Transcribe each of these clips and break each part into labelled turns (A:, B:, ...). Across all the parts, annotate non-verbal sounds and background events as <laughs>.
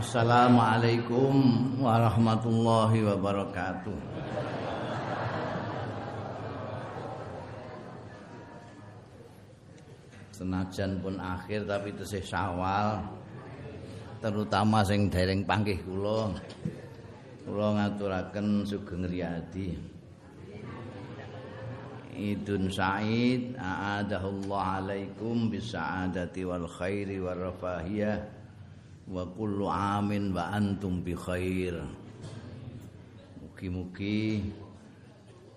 A: Assalamualaikum warahmatullahi wabarakatuh. Senajan pun akhir tapi tesih Syawal. Terutama sing dereng panggih kula. Kula ngaturaken sugeng riyadi. Idun Said a'adahullah alaikum bisa'adati wal khairi wal rafahiyah. Wa kullu amin wa antum bi khair. Mugi-mugi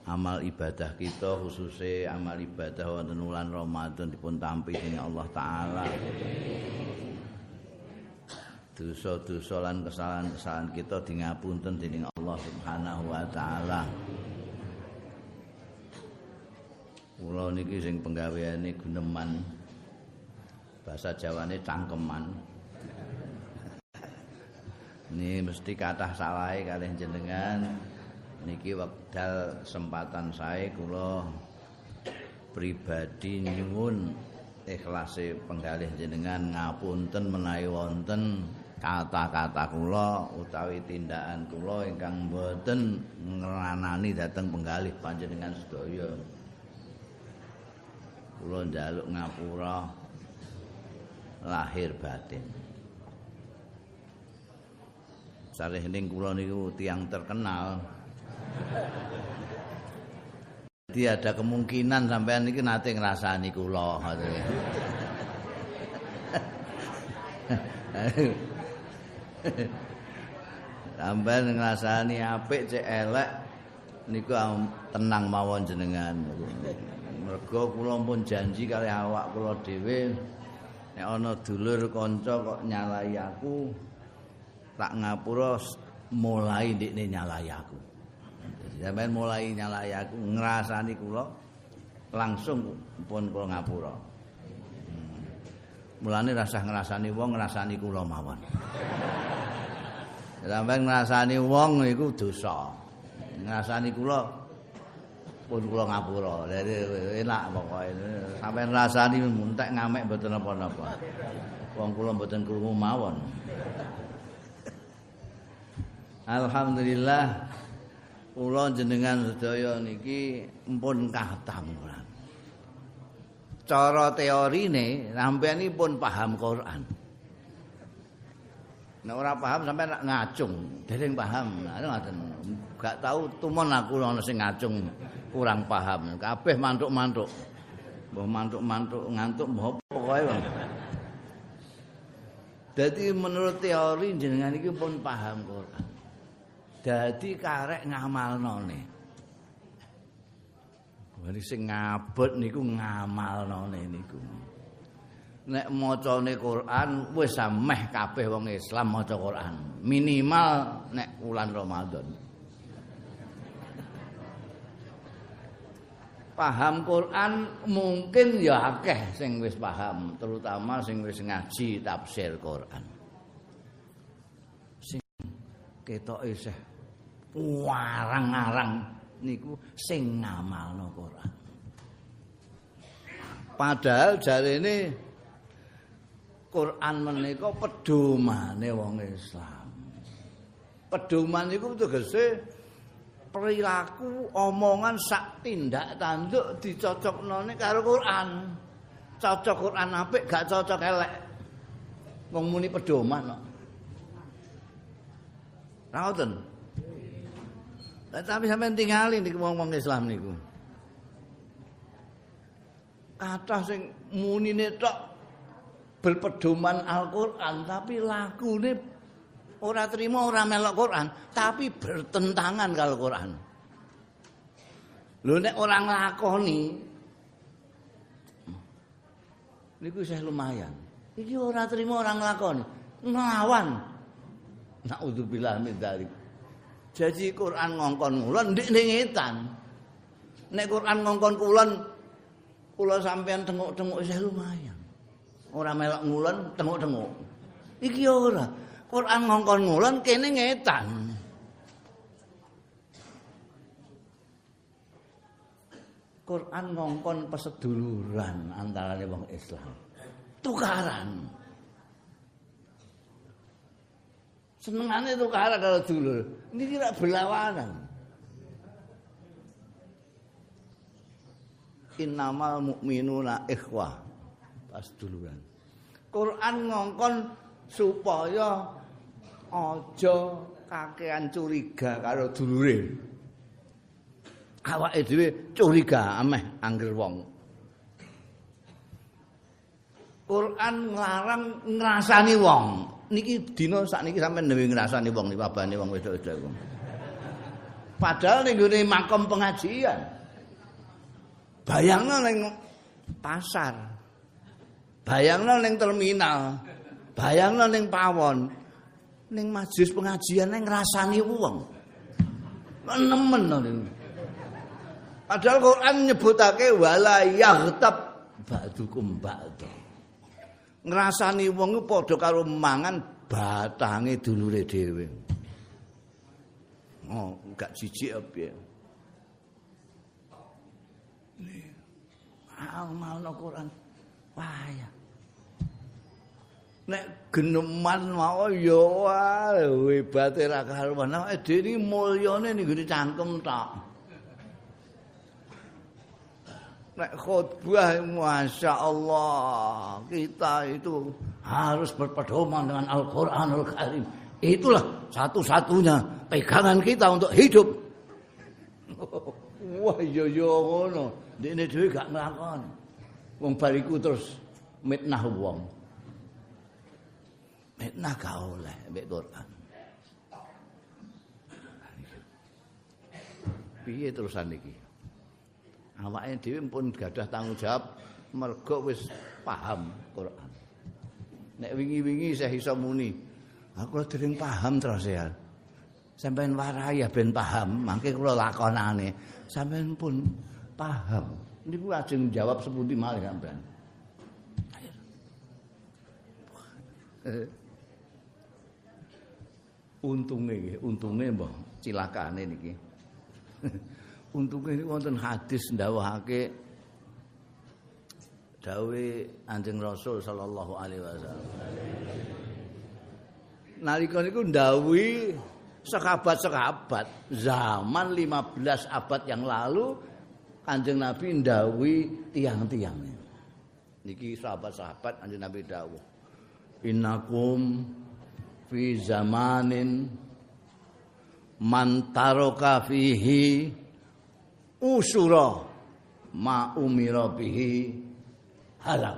A: amal ibadah kita khususnya amal ibadah wonten bulan Ramadan dipun tampi dening Allah taala. Dosa-dosa lan kesalahan-kesalahan kita di ngapunten dening Allah Subhanahu wa taala. Kula niki sing penggaweane guneman. Bahasa Jawane cangkeman Ini mesti kathah sawahe kalih jenengan. Niki wekdal kesempatan saya kula pribadi nyuwun ikhlase penggalih jenengan ngapunten menawi wonten kata-kata kula utawi tindakan kula ingkang boten ngranani dhateng penggalih panjenengan sedaya. Kula njaluk ngapura lahir batin. Saleh ning kula niku tiang terkenal. Jadi ada kemungkinan sampean iki nate ngrasani kula Sampai ngrasani apik cek elek niku tenang mawon jenengan. Mergo kula pun janji kali awak kula dhewe nek ana dulur kanca kok nyalai aku tak ngapura mulai ndekne nyalai aku. Sampeyan mulai nyalai aku ngrasani kula langsung pun kula ngapura. Hmm. Mulane rasah ngrasani wong ngrasani kula mawon. Sampeyan ngrasani wong iku dosa. Ngrasani kula pun kula ngapura. Dadi enak pokoke. Sampeyan ngrasani muntek ngamek mboten apa-apa. Wong kula mboten krungu mawon. Alhamdulillah kula jenengan sedaya niki mpun katam Quran. Cara teorine sampeyan pun paham Quran. Nek ora paham sampai nak ngacung, dereng paham. Nah, ngoten. Gak tahu tumon aku ana sing ngacung kurang paham. Kabeh mantuk-mantuk. Mbah mantuk-mantuk ngantuk mbah pokoke Bang. Dadi menurut teori jenengan iki pun paham Quran. Dadi karek ngamalnone. Wani sing ngabot niku ngamalnone niku. nek macane Quran wis sameh kabeh wong Islam maca Quran minimal nek wulan Ramadan paham Quran mungkin ya akeh sing wis paham terutama sing wis ngaji tafsir Quran sing ketoke isih warang-arang niku sing ngamalno Quran padahal jarene Quran menika pedomane wong Islam. Pedoman iku tegese perilaku omongan sak tindak tanduk dicocoknone karo Quran. Cocok Quran apik gak cocok elek. Wong muni pedoman kok. Ngoten. Tapi sampean tingali niku wong-wong Islam niku. Kathah sing munine tok berpedoman Al-Qur'an tapi lakune ora terima ora melok Quran tapi bertentangan karo Quran. Lho nek ora nglakoni niku isih lumayan. Iki ora terima ora nglakoni, nglawan. Nauzubillah min dzalik. Jadi Quran ngongkon ngulon ndik ning ngetan. Nek Quran ngongkon kulon kula sampean tengok-tengok isih lumayan. ora melok ngulon tenguk-tenguk. Iki ora. Quran ngongkon ngulon kene ngetan. Quran ngongkon peseduluran antara wong Islam. Tukaran. Senengane tukaran karo dulur. Ini kira berlawanan. Innamal mu'minuna ikhwah. pas duluan. Quran ngongkon supaya aja kakean curiga karo dulure. Awake dhewe curiga ameh angger wong. Quran nglarang ngrasani wong. Niki dina sakniki sampeyan dhewe ngrasani wong babane wong wedok-wedok. Padahal ning gone makom pengajian. Bayangno ning pasar. Bayangno ning terminal. Bayangno ning pawon. Ning majelis pengajian ning ngrasani wong. Nemen niku. Padahal Quran nyebutake wala yaghtab ba'dukum ba'd. Ngrasani wong padha karo mangan batange dulure dhewe. Oh, gak jijik piye. Amal no Quran. Wah ya. Nek geneman mau ya wah hebate ra karuan. Nek dhewe mulyane ning cangkem tok. Nek khotbah Masya Allah Kita itu harus berpedoman dengan Al-Quranul Karim Itulah satu-satunya pegangan kita untuk hidup <laughs> Wah iya iya ngono Ini juga gak ngelakon wong bariku terus mitnah wong. Fitnah gak oleh mbek Quran. Piye terusan iki? Awake dhewe pun gadah tanggung jawab mergo wis paham Quran. Nek wingi-wingi saya iso muni, aku dereng paham terus ya. Sampeyan warai ya ben paham, mangke kula lakonane. Sampeyan pun paham. Niku ajeng jawab sepundi malih sampeyan. untunge untunge mbah cilakane niki. Untunge niku wonten hadis ndawuhake dawuhe Anjing Rasul sallallahu alaihi wasallam. Nalika niku ndawuhi sahabat-sahabat zaman 15 abad yang lalu Kanjeng Nabi ndawuhi tiang-tiang. Niki sahabat-sahabat Kanjeng Nabi dawuh. Innakum fi zamanin man taraka fihi usura ma umira bihi. Halak.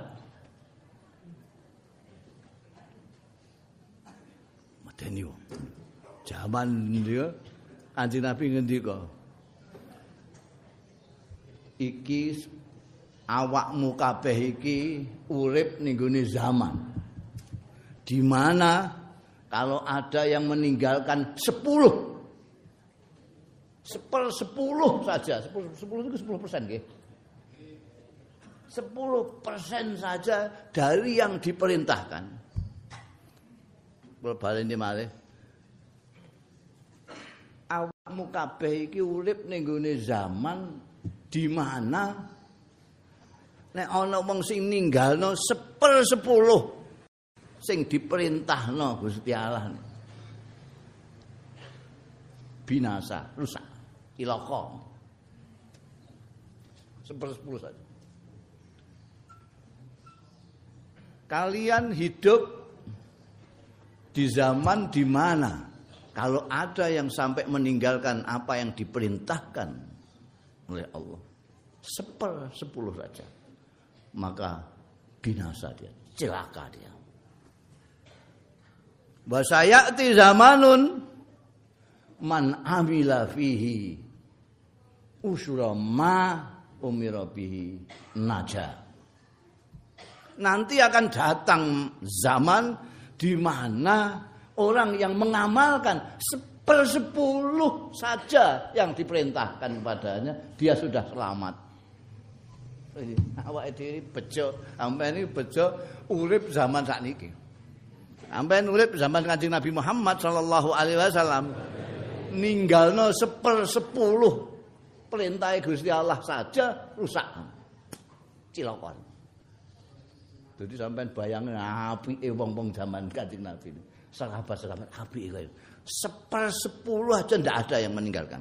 A: Medeni wong. Jaman dia kanjeng nabi ngendika iki awakmu kabeh iki urip ning zaman. Di mana kalau ada yang meninggalkan sepuluh sepel sepuluh saja. Sepuluh sepuluh itu sepuluh persen sepuluh persen saja dari yang diperintahkan. Berbalik ini malih. Awakmu kabeh iki urip ning zaman di mana? Nek ana wong sing ninggalno sepel sepuluh sing diperintahno Gusti Allah. Binasa rusak ilaka sepersepuluh saja. Kalian hidup di zaman di mana kalau ada yang sampai meninggalkan apa yang diperintahkan oleh Allah seper sepuluh saja maka binasa dia celaka dia. Wa sayati zamanun man amila fihi usura ma umira bihi naja. Nanti akan datang zaman di mana orang yang mengamalkan sepersepuluh saja yang diperintahkan padanya dia sudah selamat. Awak dhewe bejo, sampai ini bejo urip zaman sakniki. Sampai nulis zaman kancing Nabi Muhammad Sallallahu Alaihi Wasallam ninggalno seper sepuluh perintah Gusti Allah saja rusak cilokon. Jadi sampai bayangin api e wong wong zaman kancing Nabi ini. Sahabat sahabat api itu. Seper sepuluh aja ndak ada yang meninggalkan.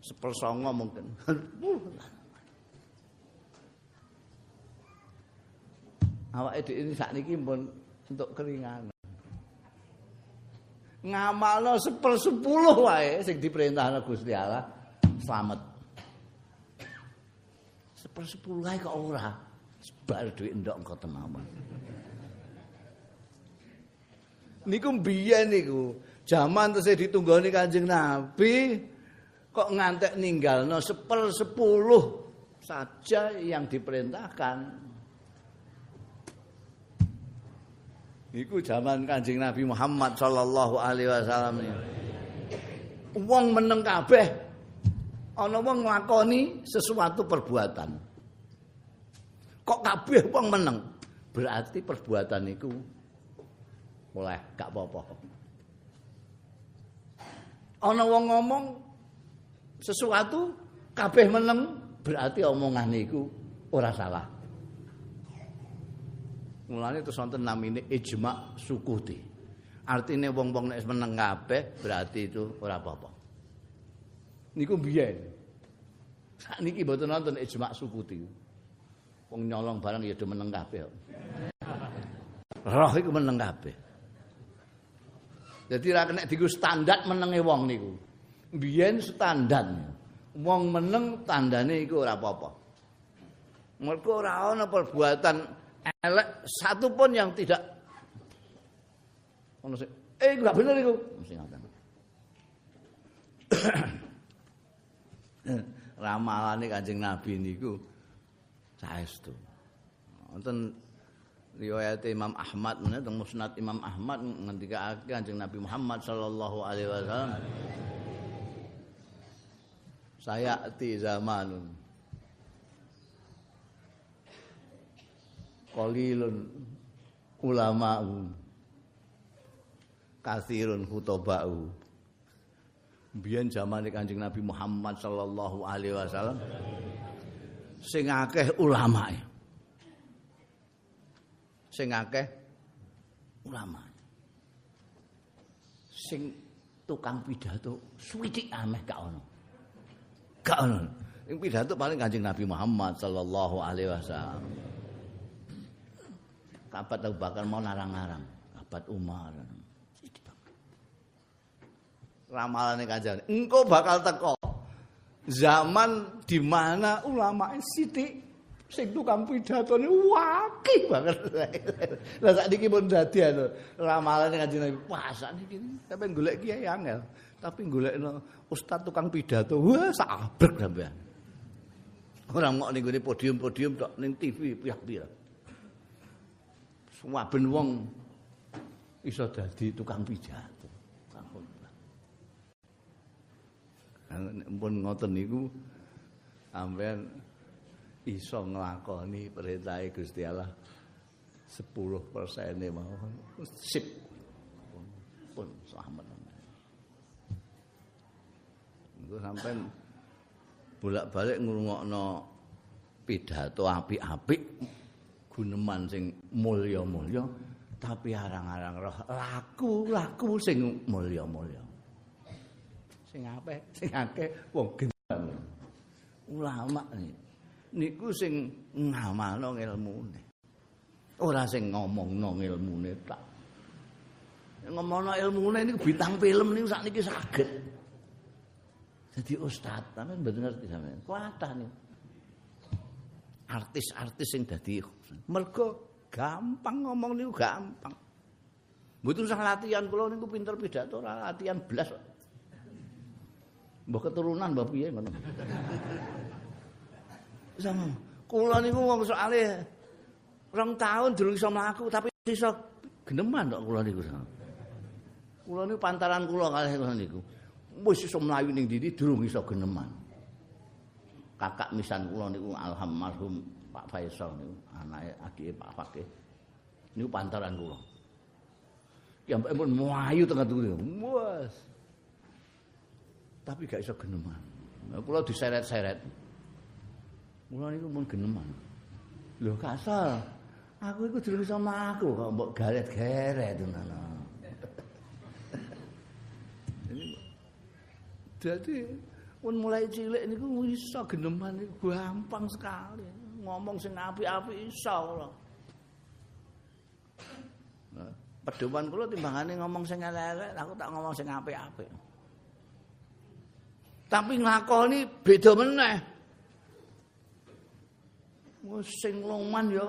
A: Seper songo mungkin. awake dhewe ini sakniki pun untuk keringanan. Ngamalno sepersepuluh wae sing diperintahno Gusti Allah selamat. Sepersepuluh wae kok ora. Sebar duit ndok engko temaman. Niku biyen niku, jaman tesih ditunggoni Kanjeng Nabi kok ngantek ninggalno sepersepuluh saja yang diperintahkan Iku zaman Kanjeng Nabi Muhammad sallallahu alaihi wasallam. Wong meneng kabeh. Ana wong nglakoni sesuatu perbuatan. Kok kabeh wong meneng? Berarti perbuatan iku oleh gak apa-apa. Wong ngomong sesuatu kabeh meneng, berarti omongan iku ora salah. Mulane terus wonten namine ijma sukuti. Artine wong-wong nek meneng kabeh berarti itu ora apa-apa. Niku biyen. Sakniki mboten wonten ijma sukuti. Wong nyolong barang ya do meneng kabeh. Roh iku meneng kabeh. Jadi ra kena diku standar menenge wong niku. Biyen standar. Wong meneng tandane iku ora apa-apa. Mergo ora ana perbuatan elek satu pun yang tidak Ono sing eh enggak bener iku. Mesti ngoten. <coughs> Ramalane Kanjeng Nabi niku saestu. Wonten riwayat Imam Ahmad menawa Musnad Imam Ahmad ngendika Kanjeng Nabi Muhammad sallallahu alaihi wasallam saya ti zaman qalilun ulama'u kathirun khutoba'u biyen zamane Kanjeng Nabi Muhammad sallallahu alaihi wasallam sing akeh ulamae sing akeh ulama sing tukang pidato suwitik ameh gak ono. Gak ono. Sing pidato paling Kanjeng Nabi Muhammad sallallahu alaihi wasallam kabat Abu Bakar mau narang-narang kabat Umar ramalane kanjeng engko bakal teko zaman di mana ulama sithik sing tukang pidato ni wakih banget. <laughs> Lah sak niki pun anu ramalane kanjeng Nabi. Wah sak niki sampeyan golek kiai angel, tapi golekno ustaz tukang pidato wah sak abrek sampean. Ora mok ning podium-podium tok ning TV pihak-pihak. Saben wong iso dadi tukang pidato. pun ngoten niku sampean iso nglakoni perintah Gusti Allah 10% e mawon. Sip. Pun selamat. Iku sampean bolak-balik ngrungokno pidato apik-apik guneman sing mulya-mulya tapi arang-arang roh. Laku-laku sing mulya-mulya. Sing apik sing akeh wong gendang ulama niku sing ngamalno ilmune ora sing ngomongno ilmune tak ngomongno ilmune niku bintang film niku sakniki saged. Dadi ustaz sampeyan mboten ngerti sampeyan. Kuatah niku artis-artis sing dadi mergo gampang ngomong niku gampang mboten usah latihan kula niku pinter pidato ora latihan blas Mbah keturunan mbah piye ngono. Sama kula niku wong soalé rong tahun durung iso mlaku tapi iso geneman kok kula niku. Kula niku pantaran kula kalih kula niku. Wis iso mlayu ning ndi durung iso geneman. Kakak misan kula niku alhamdulillah Pak Faisal niku anake adike Pak Fakih. Niku pantaran kula. Ya ampun mlayu tengah turu. Wes. tapi gak iso geneman. Nah, kula diseret-seret. Mula niku mun geneman. Lho kasal. Aku iku durung iso mlaku kok mbok garet-garet ngono. <laughs> Jadi pun mulai cilik niku iso geneman niku gampang sekali. Ngomong sing apik-apik iso. Nah, pedoman kula timbangane ngomong sing elek-elek, aku tak ngomong sing apik-apik. Tapi nglakoni beda meneh. Wes sing loman ya.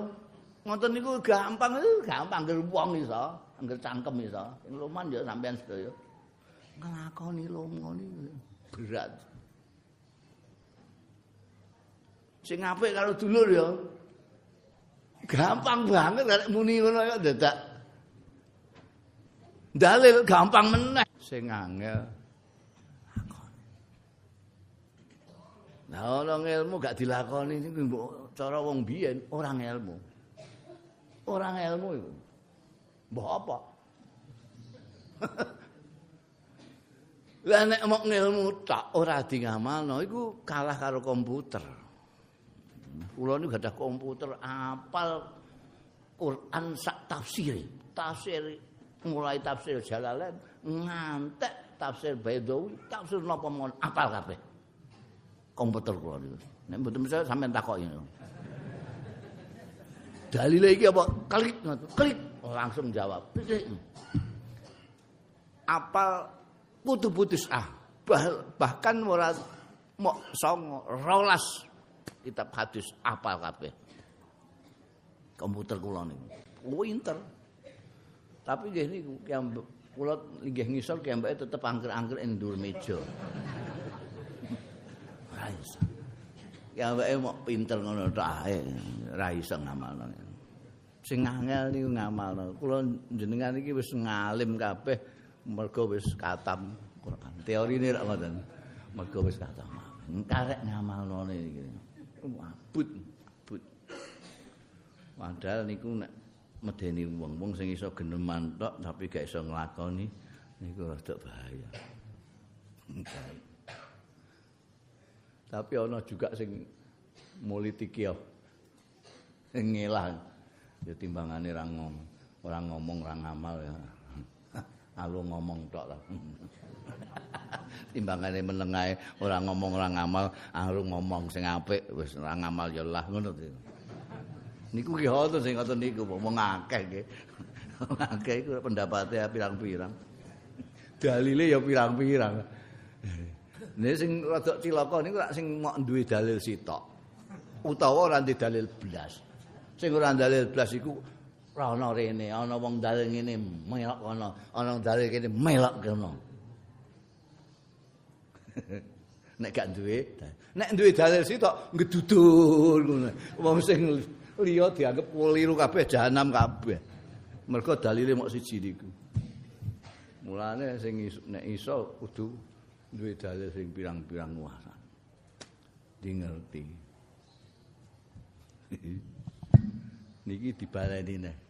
A: Ngoten niku gampang, gampang ngger wong iso, ngger cangkem iso. Sing loman ya sampean sedaya. Nglakoni lomo niku berat. Sing apik karo dulur ya. Gampang banget nek muni ngono ya dadak. Dalil gampang meneh. Sing angel Nah, orang ilmu gak dilakoni ini cara wong biyen orang ilmu. Orang ilmu itu. Mbah apa? <laughs> Lah nek mok ngilmu tak ora di ngamalno iku kalah karo komputer. Kula niku gadah komputer apal Quran sak tafsir. Tafsir mulai tafsir Jalalain ngantek tafsir Baidawi, tafsir napa mon apal kabeh. komputer kula niku. Nek mboten bisa sampean takoki. Dalile iki apa? Klik klik langsung jawab. Apal kudu putus ah. bahkan ora mok songo rolas kitab hadis apal kabeh. Komputer kula niku. Pinter. Tapi nggih niku kula nggih ngisor kiambake tetep angker-angker ing dhuwur meja. Ra iso. Kiambake mok pinter ngono tok ae, ra iso ngamalno. Sing angel niku ngamalno. Kula jenengan iki wis ngalim kabeh mergo wis katam Quran. Teorine ra ngoten. Mergo wis katam. Karek ngamalno iki. Abut, abut. Padahal niku nek medeni wong-wong sing iso geneman tok tapi gak iso nglakoni niku rada bahaya. tapi ana juga sing mulitiki. Sing ngelah. Ya timbangane ra ngomong, ora ngomong ra ngamal ya. Alu ngomong tok lah. <laughs> timbangane menengae ora ngomong ora ngamal, alu ngomong sing apik wis ora ngamal ya lah ngono Niku ki ngoten sing ngoten niku wong akeh nggih. Akeh iku pendapate pirang-pirang. Dalile ya pirang-pirang. Nek sing rada cilaka niku sing mok duwe dalil sitok. Utawa ora ndek dalil blas. Sing ora dalil blas iku ora ana rene, ana wong dalil ngene melok kono, ana dalil kene melok kono. <laughs> Nek gak duwe, nek duwe dalil sitok ngedudul ngono. Wong sing liya dianggap keliru kabeh jahanam kabeh. Mergo dalile mok siji niku. Mulane sing nek iso kudu duwe dalil sing pirang-pirang kuasa. Di ngerti. <laughs> Niki dibaleni nek.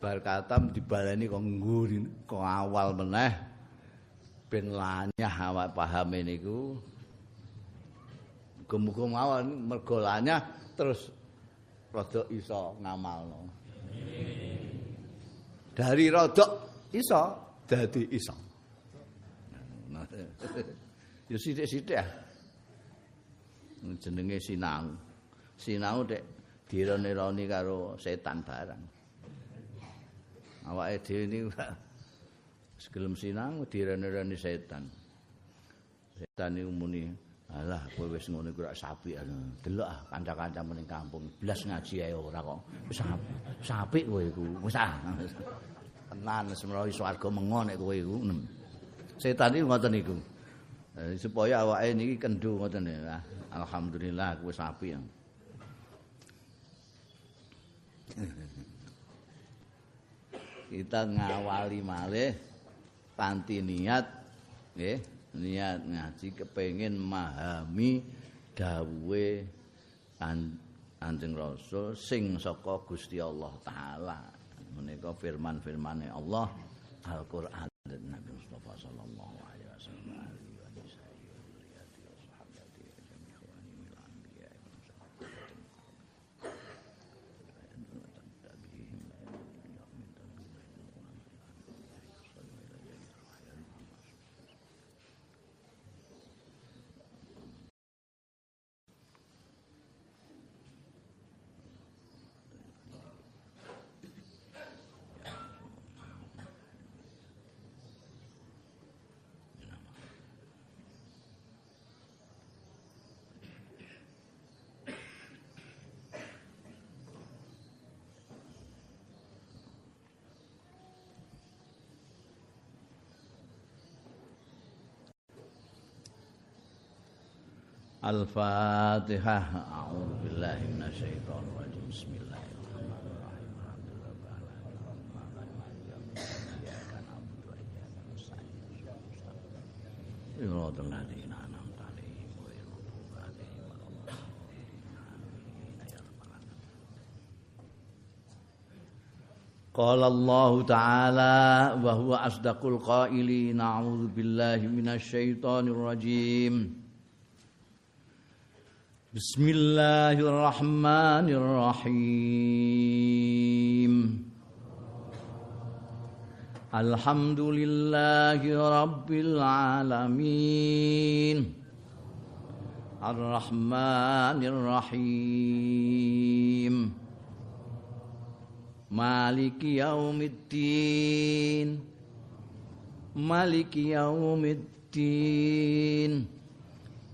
A: Bar katam dibaleni kok ngguri kok awal meneh ben lanyah awak paham niku. Muga-muga mawon mergo lanyah terus rada iso ngamalno. Dari rada iso dadi iso. Ya sithik-sithik ah. Jenenge sinau. Sinau dek dirone-roni karo setan barang. Awake dhewe niku <laughs> gelem sinau dirone-roni setan. Setan niku muni Alah, kowe wis ngono iku rak sapi. Delok ah kanca-kancamu ning kampung, blas ngaji ae ora kok. Wis sapi kowe iku. Wis ah. Tenan semrowi swarga mengon nek kowe iku. Setan iki ngoten niku. Eh, supaya awake niki kendu ngoten ya. Alhamdulillah kowe sapi. <laughs> Kita ngawali malih kanthi niat nggih. niat ngaji kepengin memahami dawuhe Kanjeng Rasul sing saka Gusti Allah taala menika firman-firmane Allah Al-Qur'an Nabi Mustafa sallallahu Al-Fatihah. A'udzu billahi minasyaitonir rajim. Bismillahirrahmanirrahim. Qala Allah Ta'ala wa huwa asdaqul qailin a'udzu billahi rajim بسم الله الرحمن الرحيم الحمد لله رب العالمين الرحمن الرحيم مالك يوم الدين مالك يوم الدين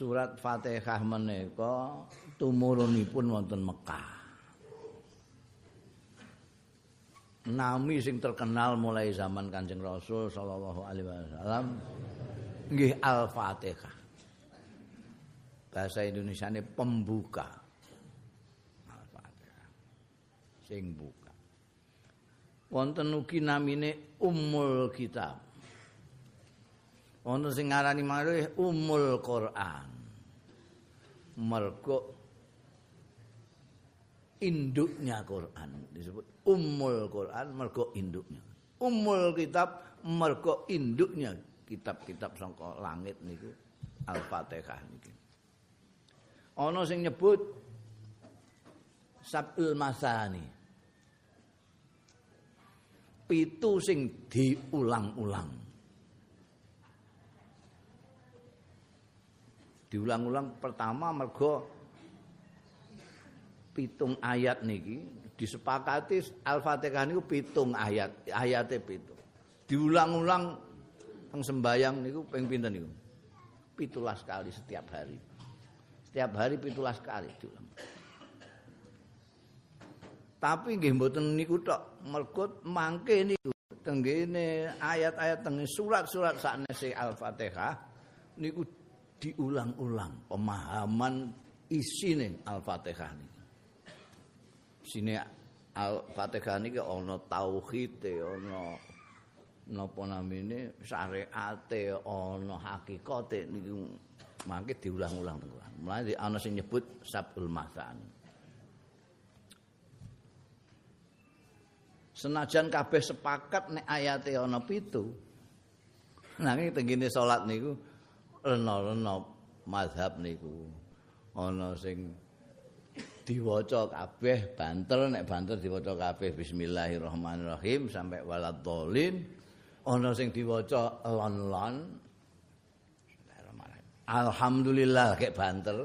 A: Surat Fatihah menika tumurunipun wonten Mekah. nami sing terkenal mulai zaman Kanjeng Rasul sallallahu alaihi wasallam nggih Al-Fatihah. Bahasa Indonesia ini pembuka. Al-Fatihah. Sing buka. Wonten ugi namine Ummul Kitab. Wonten sing ngarani malih Ummul Quran. Mergo induknya Quran disebut Ummul Quran mergo induknya. Ummul kitab mergo induknya kitab-kitab sangka langit niku Al-Fatihah niki. Ana sing nyebut Sab'ul Masani. Pitu sing diulang-ulang. Diulang-ulang pertama mergo pitung ayat niki disepakati Al-Fatihah niku pitung ayat, ayate pitung. Diulang-ulang teng sembayang niku ping pinten niku? Pitulas kali setiap hari. Setiap hari pitulas kali diulang. Tapi nggih mboten niku tok, mergo mangke niku tenggene ayat-ayat teng surat-surat saknese Al-Fatihah niku diulang-ulang pemahaman isine Al-Fatihah niku. sini Al-Fatihah niki ana tauhid ana napa namine syariate ana hakikate niku mangke diulang-ulang tenan. Mulane ana sing nyebut Sabul Masani. Senajan kabeh sepakat nek ayate ana pitu. Nanging tengene salat niku lena-lena mazhab niku. Ana sing diwaca kabeh banter nek banter diwaca kabeh bismillahirrahmanirrahim sampai waladhdallin. Ana sing diwaca lon-lon alhamdulillah kayak banter.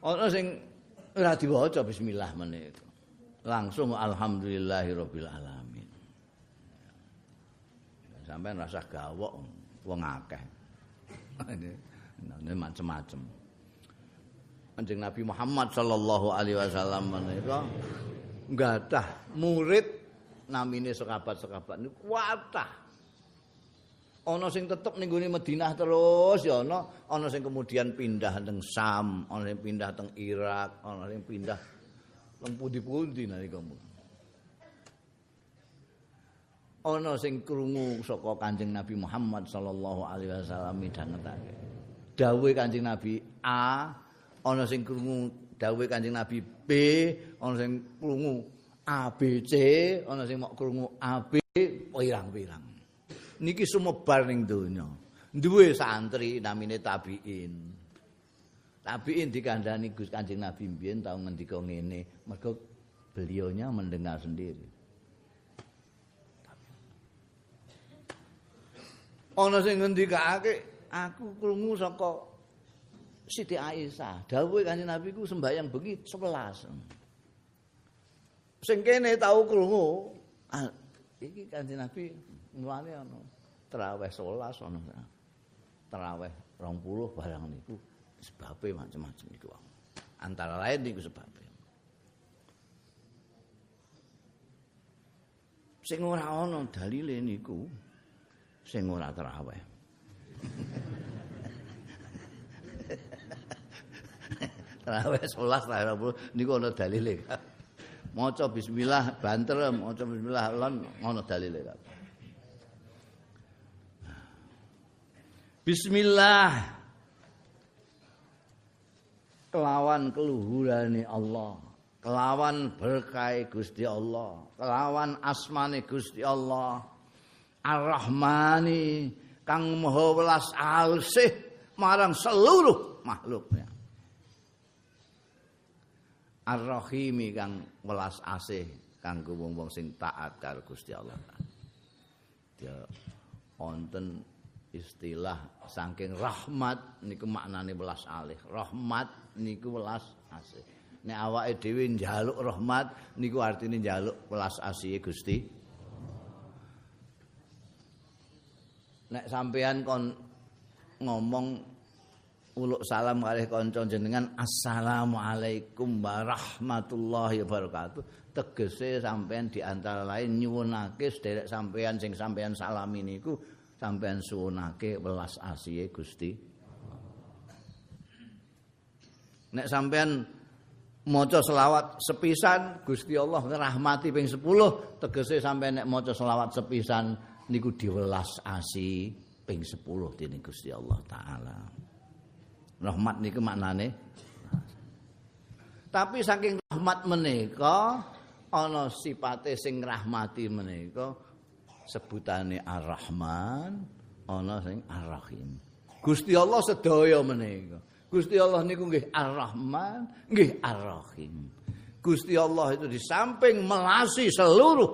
A: Ana sing ora diwaca bismillah meneh. Langsung alhamdulillahirabbil alamin. Sampai rasa gawok wong akeh. Ini macam-macam Kanjeng Nabi Muhammad sallallahu alaihi wasallam menika gadah murid namine sekabat-sekabat niku kuatah. Ana sing tetep ning gone Madinah terus ya ana, ana sing kemudian pindah teng Sam, ana sing pindah teng Irak, ana sing pindah teng pundi-pundi nalika Ana sing krungu saka Kanjeng Nabi Muhammad sallallahu alaihi wasallam midhangetake. Dawuhe Kanjeng Nabi A ana sing krungu dawuhe Kanjeng Nabi B, ana sing krungu ABC, ana sing mok krungu AB, pirang-pirang. Niki sumebar ning donya. Duwe santri namine tabiin. Tabiin dikandani Gus Kanjeng Nabi mbiyen tau ngendika ngene, mergo beliaunya mendengar sendiri. Ana sing ngendikake aku krungu saka Siti Aisyah, dawuhe Kanjeng Nabi ku sembahyang bengi 11. Sing kene tau krungu, ah, iki Kanjeng Nabi mulane ana traweh 11 ana. Traweh 20 barang niku sebabe macam-macam niku. Antara lain niku sebabe. Sing ora ana dalile niku sing ora traweh. Raweh 11 ta 20 niku ana dalile. Maca bismillah banter, maca bismillah lon ana dalile. Bismillah kelawan keluhurane Allah, kelawan berkah Gusti Allah, kelawan asmane Gusti Allah. Ar-Rahmani kang maha welas asih marang seluruh makhluknya. Ar-Rahimi kang welas asih kanggo wong-wong sing taat karo Gusti Allah. Ya wonten istilah saking rahmat niku maknane welas alih. Rahmat niku welas asih. Nek awake dhewe njaluk rahmat niku artine njaluk welas asih Gusti. Nek sampean kon ngomong uluk salam kalih kanca jenengan assalamualaikum warahmatullahi wabarakatuh. Tegese sampean di antara lain nyuwunake sederek sampean sing sampean salami niku sampean suwunake welas asihe Gusti. Nek sampean maca selawat sepisan Gusti Allah ngrahmati ping 10 tegese sampean nek maca selawat sepisan niku diwelas asi ping 10 dening Gusti Allah taala. Rahmat niku maknane Tapi saking rahmat menika ana sipate sing rahmati menika sebutane Ar-Rahman, ana sing Ar-Rahim. Gusti Allah sedaya menika. Gusti Allah niku nggih Ar-Rahman, nggih Ar-Rahim. Gusti Allah itu di samping melasi seluruh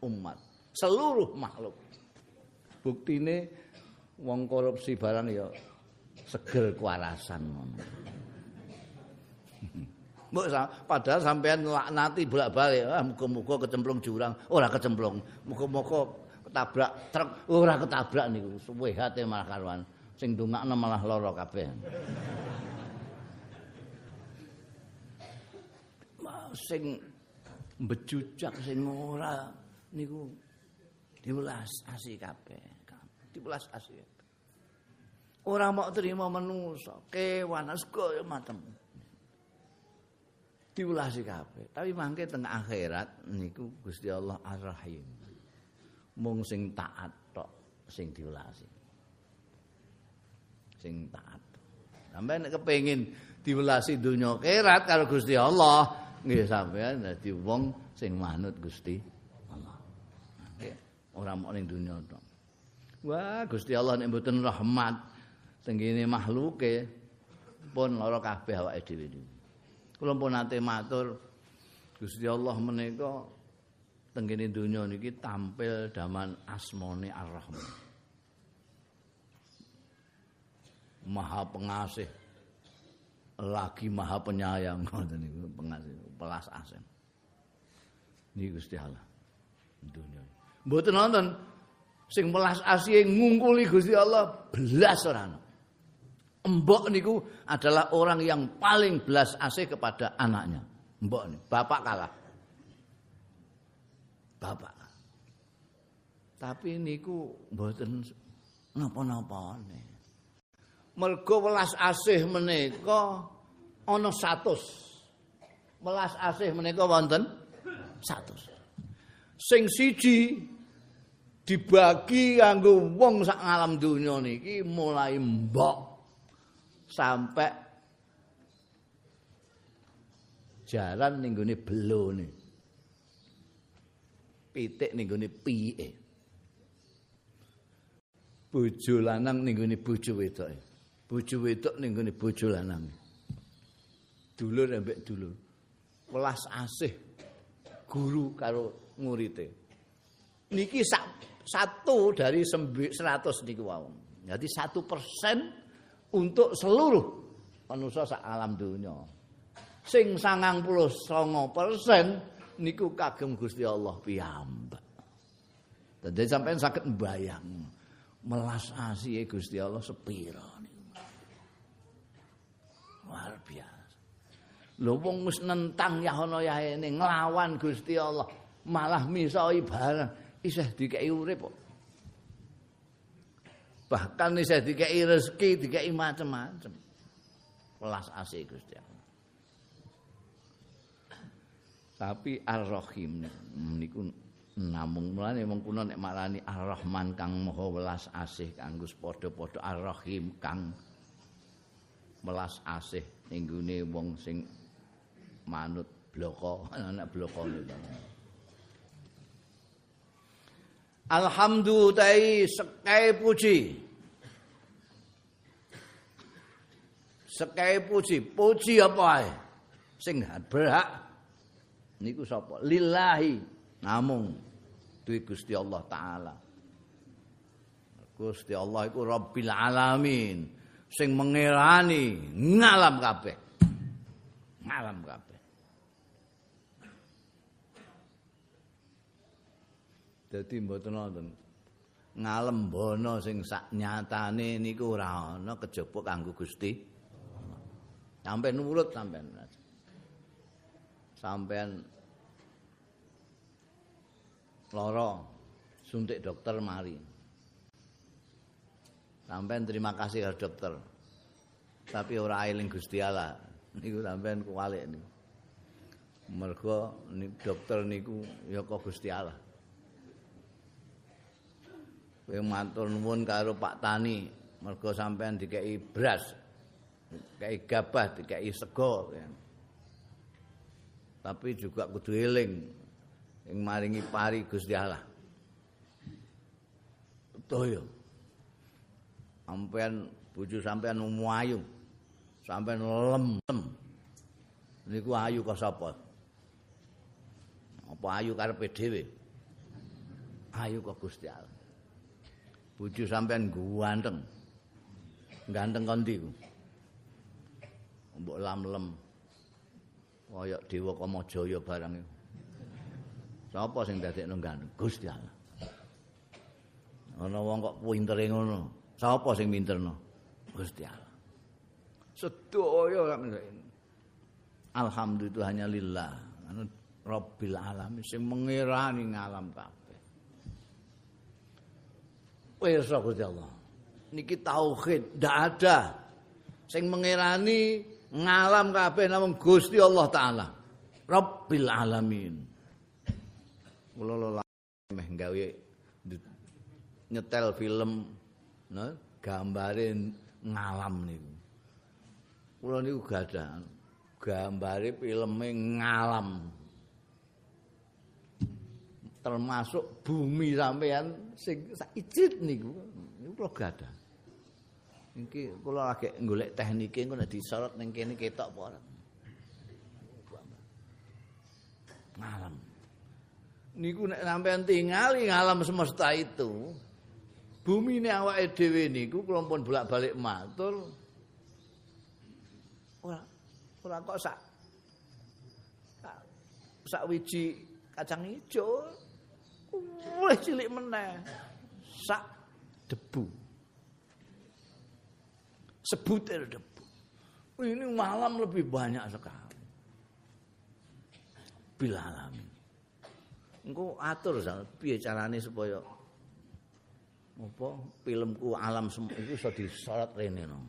A: umat, seluruh makhluk. Buktine wong korupsi barang ya segel kuarasan ngono. Mbok padahal sampean laknati bolak-balik, ah muga-muga kecemplung jurang, ora kecemplung. Muga-muga ketabrak truk, ora ketabrak niku. Suwehate malah karuan. Sing ndongakno malah lara kabeh. sing bejujak sing ora niku diwelas asih kabeh. Diwelas asih. Ora mau terima manusa, kewan segala macam. Diulasi kabeh. Tapi mangke teng akhirat niku Gusti Allah Ar-Rahim. Mung sing taat tok sing diulasi. Sing taat. Sampai nek kepengin diulasi dunya akhirat karo Gusti Allah, nggih sampean dadi wong sing manut Gusti ora mau ning dunya tok. Wah, Gusti Allah nek mboten rahmat tenggene makhluke pun lara kabeh awake dhewe. Kula pun nate matur Gusti Allah menika tenggene donya niki tampil daman asmane Ar-Rahman. Maha pengasih lagi maha penyayang <laughs> ngoten niku pengasih pelas asih. Niki Gusti Allah. Dunya. Mboten nonton sing pelas asih ngungkuli Gusti Allah belas ora ana. Mbok niku adalah orang yang paling belas asih kepada anaknya. Mbok nih, bapak kalah. Bapak. Tapi niku mboten napa-napa nih. Mergo welas asih menika ana 100. Welas asih menika wonten 100. Sing siji dibagi kanggo wong sak alam donya niki mulai mbok sampai jalan ning gone belone. Pitik ning gone piyike. Bojo lanang ning gone bojo wedoke. Bojo wedok ning gone bojo lanang. Dulur ambek dulur. Welas asih guru karo ngurite. Niki sak, satu dari seratus niku wau. Jadi satu persen untuk seluruh manusia sak alam dunia. Sing sangang puluh songo persen niku kagem Gusti Allah piyambak. Jadi sampai sakit bayang melas asih Gusti Allah sepiro Luar biasa. Lho wong wis nentang yahono yahene nglawan Gusti Allah, malah misoi barang isih dikeki urip kok. bahkan bisa dikai rezeki, dikai macam-macam. Welas asih Gusti Allah. Tapi Ar-Rahim niku namung mulane wong kuna nek marani Ar-Rahman kang maha welas asih kanggo padha-padha Ar-Rahim kang welas asih ning wong sing manut bloko <laughs> anak bloko niku. Alhamdulillah sekai puji. Sekai puji, puji apa ae? sing berhak. Niku sapa? Lillahi. Namung. Duwe Gusti Allah taala. Gusti Allah iku Rabbil alamin. Sing mengerani ngalam kabeh. Ngalam kabeh dadi mboten wonten ngalembono sing sak nyatane niku ora ana kejaba kanggo Gusti sampeyan nurut sampeyan sampeyan lara suntik dokter mari Sampeyan terima kasih karo dokter. Tapi ora eling Gusti Allah. Niku sampeyan kuwalik niku. Mergo dokter niku ya kok Gusti Allah. Kowe matur nuwun karo Pak Tani, mergo sampeyan dikeki beras, dikeki gabah, dikeki sego. Tapi juga kudu eling yang maringi pari Gusti Allah. Betul ya. sampean bojo sampean ayu sampean lem niku ayu kok sapa apa ayu karepe dhewe ayu kok Gusti Allah bojo sampean ganteng ganteng kon ndi mbok lam-lem kaya dewa kamajaya barang iku sapa sing dadekno ganteng Gusti Allah ana wong kok pintere ngono Sapa sing minterno? Gusti Allah. Sedaya Alhamdulillah hanya lillah. Anu Rabbil alamin sing mengirani ngalam kabeh. Wis Gusti Allah. Niki tauhid ndak ada sing mengirani ngalam kabeh namung Gusti Allah taala. Rabbil alamin. Kula meh gawe nyetel film nah, gambare ngalam niku. Kula niku gadah gambare filme ngalam. Termasuk bumi sampean sing saijit niku. Niku kula gadah. Iki kula lagi golek teknike engko nek disorot ning kene ketok apa ora. Ngalam. Niku nek sampean tingali ngalam semesta itu, bumi ini awake dhewe niku kula pun bolak-balik matur ora ora kok sak sak wiji kacang ijo wis cilik meneh sak debu sebutir debu ini malam lebih banyak sekali bila alamin engko atur piye carane supaya apa filmku alam semua itu iso disorot rene no.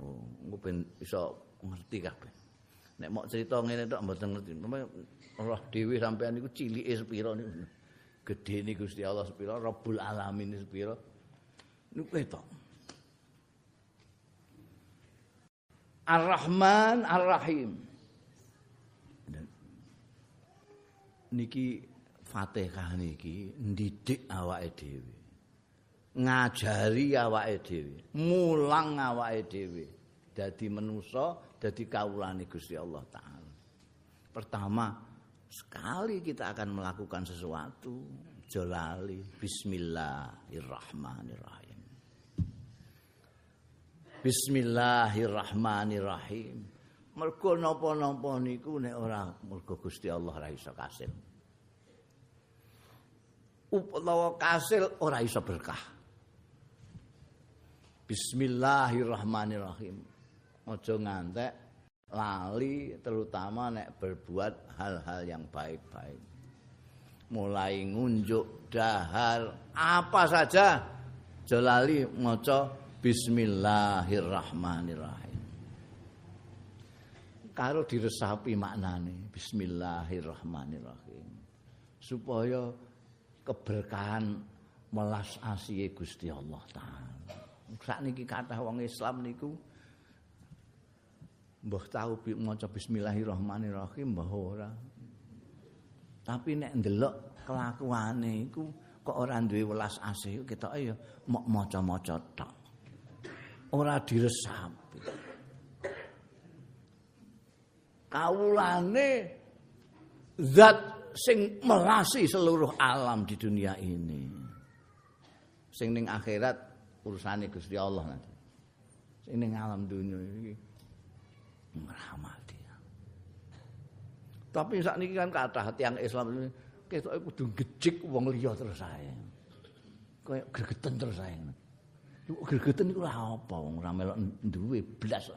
A: Oh, engko ben iso ngerti kabeh. Nek mau cerita ngene tok mboten ngerti. Allah dhewe sampean niku cilike sepira niku. Gedene Gusti Allah sepira, Rabbul Alamin sepira. Niku ketok. Ar-Rahman Ar-Rahim. Niki Fatihah niki ndidik awake dhewe. ngajari awake dhewe, mulang awake dhewe dadi manusa, dadi kawulane Gusti Allah taala. Pertama, sekali kita akan melakukan sesuatu, jolali bismillahirrahmanirrahim. Bismillahirrahmanirrahim. Mergo napa-napa niku nek ora mergo Gusti Allah ora iso kasil. Utawa kasil ora iso berkah. Bismillahirrahmanirrahim. Ojo ngantek lali terutama nek berbuat hal-hal yang baik-baik. Mulai ngunjuk dahar apa saja jolali maca bismillahirrahmanirrahim. Karo diresapi maknane bismillahirrahmanirrahim. Supaya keberkahan melas asihe Gusti Allah taala. sakniki kathah wong Islam niku mbah tau maca bismillahirrahmanirrahim mbah ora. Tapi nek ndelok kelakuane iku kok ora duwe welas asih ketoke ya mok maca-maca tok. Ora diresapi. kawulane zat sing melasi seluruh alam di dunia ini. Sing ning akhirat urusane Gusti Allah nanti. Sing ning alam dunia iki merahmati. Tapi saat ini kan kata hati Islam ini, kita kudu gejik wong liya terus saya. Kayak gregeten terus saya. Gregeten itu apa? Wong ora melok duwe blas.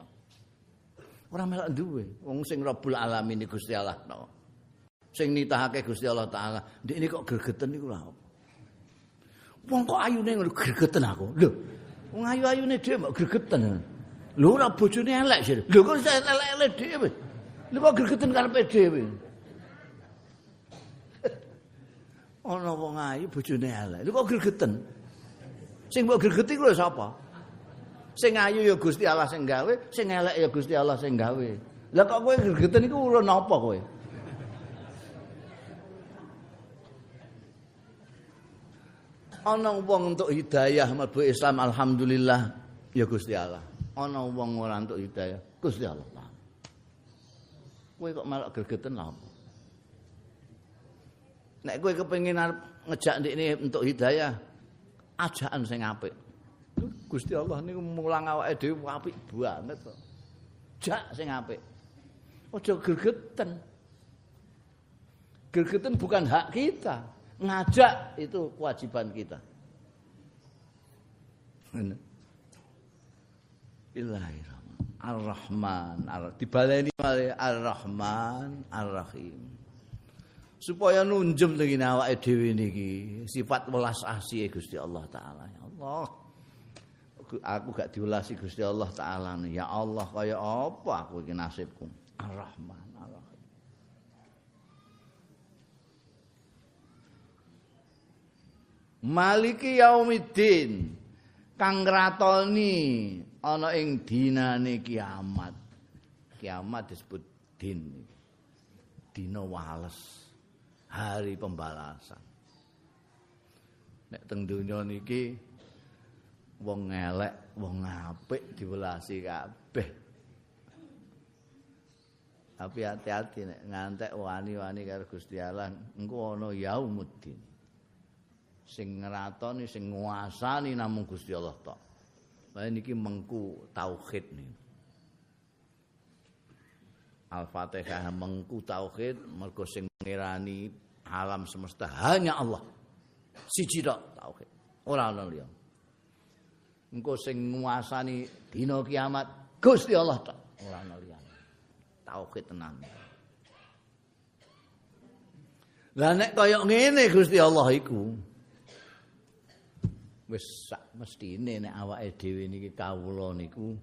A: Ora melok duwe. Wong sing Rabbul Alamin Gusti Allah no. Sing nitahake Gusti Allah taala. Ndek ini kok gregeten niku lha apa? Wong kok ayune gregeten aku. Lho. Wong ayu-ayune dhewe kok gregeten. Lho ora bojone elek sih. Lho kok elek-elek dhewe. Lha kok gregeten karepe dhewe. <laughs> Ana wong ayu bojone elek. Lha kok gregeten? Sing mbok gregeti kuwi sapa? Sing ayu ya Gusti Allah sing gawe, sing elek ya Gusti Allah sing gawe. Lah kok kowe gregeten iku urun apa kowe? Ana wong untuk hidayah mlebu Islam alhamdulillah ya Gusti Allah. Ana wong ora untuk hidayah, Gusti Allah. Kowe kok malah gregeten apa? Nek kowe kepengin ngejak ndekne untuk hidayah, ajaan sing apik. Gusti Allah niku mulang awake dhewe apik banget kok. Jak sing apik. Aja gregeten. Gregeten bukan hak kita. Ngajak itu kewajiban kita. Bismillahirrahmanirrahim. Ar-Rahman, Ar dibaleni Ar-Rahman, Ar-Rahim. supaya nunjem dengan awake dhewe niki sifat welas asih Gusti Allah taala. Ya Allah. Aku gak diulasi Gusti Allah taala ya Allah kaya apa aku iki nasibku? Ar-Rahman Maliki yaumiddin. Kang ngratoni ana ing dinane kiamat kiamat disebut din dina wales hari pembalasan. Nek teng donya niki wong elek, wong apik diwelasi kabeh. Tapi hati-hati nek ngantek wani-wani karo Gusti Allah, engko ana yaumuddin. Sing ngratoni, sing nguasani namung Gusti Allah tok. Lah niki mengku tauhid niki. Al-Fatihah mengku tauhid mergo sing ngirani alam semesta hanya Allah. Siji tok tauhid. Ora ana liya. Engko sing nguasani dina kiamat Gusti Allah tok. Ora ana liya. Tauhid tenan. Lah nek kaya ngene Gusti Allah iku wis sak mestine nek awake dhewe niki kawula niku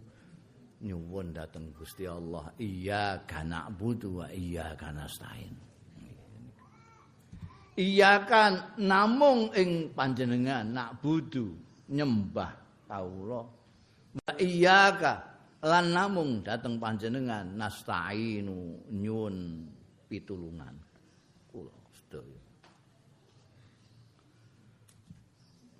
A: nyuwun dhateng Gusti Allah iya kana butuh wa iya kana stain iya kan namung ing panjenengan nak budu nyembah kawula. Wa iya ka lan namung dhateng panjenengan nastainu nyuwun pitulungan kula sedaya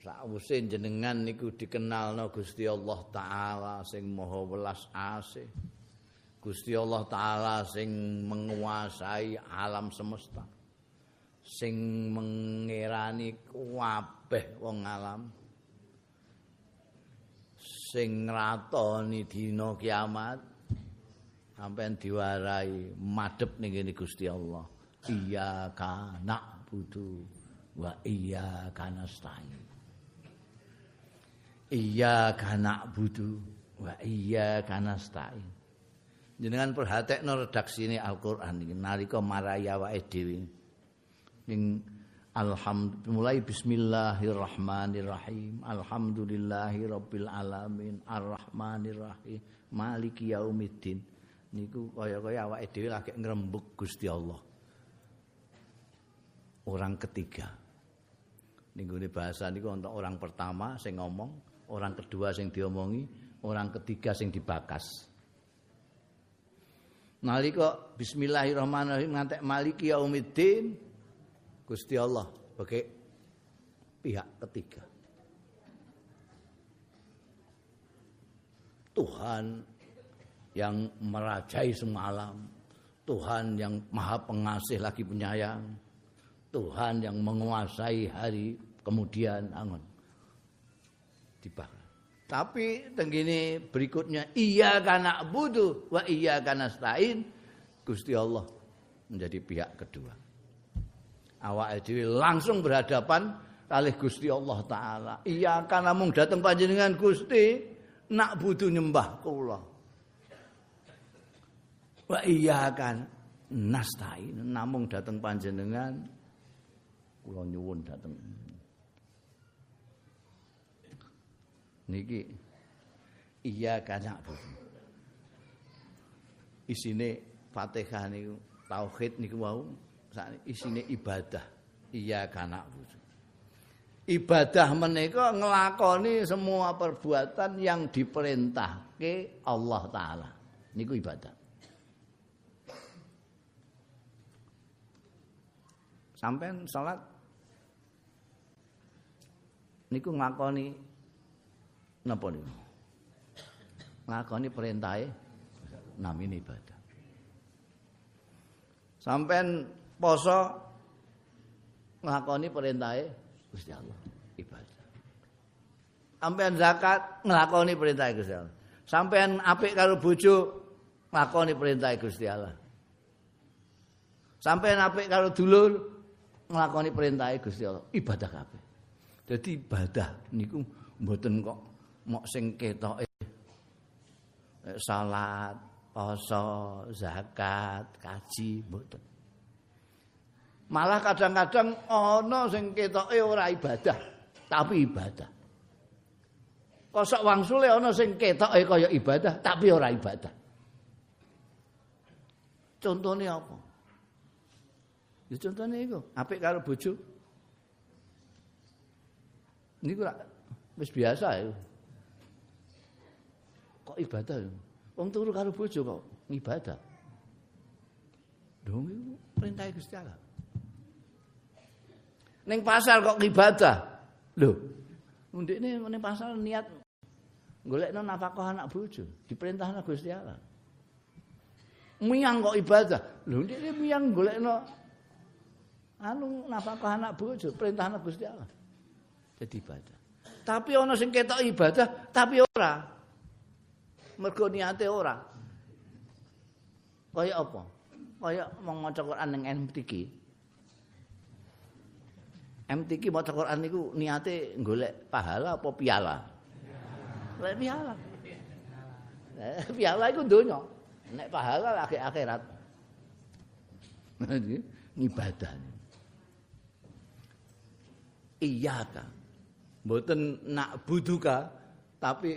A: sawise jenengan niku dikenalno Gusti Allah taala sing maha welas asih. Gusti Allah taala sing menguasai alam semesta. Sing mengerani kabeh wong alam. Sing ngratoni dina kiamat. Sampean diwarai madhep ning ngene Gusti Allah. Iya kana budu wa iya kana stain Iya kana budu wa iya kana stain. Jenengan perhatekno redaksi ini Al-Qur'an iki nalika marai awake dhewe. Ning alhamdulillah mulai bismillahirrahmanirrahim. Alhamdulillahi rabbil alamin arrahmanirrahim maliki yaumiddin. Niku kaya-kaya awake dhewe lagi ngrembug Gusti Allah. Orang ketiga. Ning bahasa niku untuk orang pertama sing ngomong orang kedua sing diomongi, orang ketiga sing dibakas. Nalika bismillahirrahmanirrahim ngantek maliki yaumiddin Gusti Allah sebagai pihak ketiga. Tuhan yang merajai semua alam, Tuhan yang Maha Pengasih lagi penyayang. Tuhan yang menguasai hari kemudian angon. Dibah. Tapi tenggini berikutnya iya karena budu wa iya karena stain Gusti Allah menjadi pihak kedua. Awak dhewe langsung berhadapan kalih Gusti Allah taala. Iya karena mung dateng panjenengan Gusti nak butuh nyembah kula. Wa iya kan nastain namung dateng panjenengan kula nyuwun dateng niki iya kanyak isine Fatihah niku tauhid niku wau isine ibadah. Iya kanak ibadah menika nglakoni semua perbuatan yang diperintahke Allah taala. Niku ibadah. Sampean salat niku nglakoni napa niku? Ngakoni perintahe namine ibadah. Sampean poso ngakoni perintahe Gusti Allah ibadah. Sampean zakat nglakoni perintahe Gusti Allah. Sampean apik karo bojo nglakoni perintahe Gusti Allah. Sampean apik karo dulur nglakoni perintahe Gusti Allah. Ibadah kabeh. Dadi ibadah niku mboten kok mok sing ketoke salat, poso, zakat, kaji mboten. Malah kadang-kadang ana sing ketoke ora ibadah, tapi ibadah. Kosok wangsule ana sing ketoke kaya ibadah, tapi ora ibadah. Contohnya apa? Ya contohnya itu, apik karo bojo. Niku wis biasa ya. Kok ibadah wong turu karo bojo kok ibadah dong iku perintah Gusti Allah. Ning pasar kok ibadah lho ndekne ning pasar niat golekno nafkah anak bojo diperintahna Gusti Allah. Miyang kok ibadah? Lho ndekne miyang golekno anu nafkah anak bojo perintahna Gusti Allah. Jadi ibadah. Tapi ana sing ketok ibadah tapi ora mergo niate ora. Kaya apa? Kaya mong maca Quran ning MTQ. MTQ maca Quran niku niate golek pahala apa piala? Golek piala. Eh, piala iku donya. Nek pahala lagi akhirat. Ibadah. Iya ka. Mboten nak buduka tapi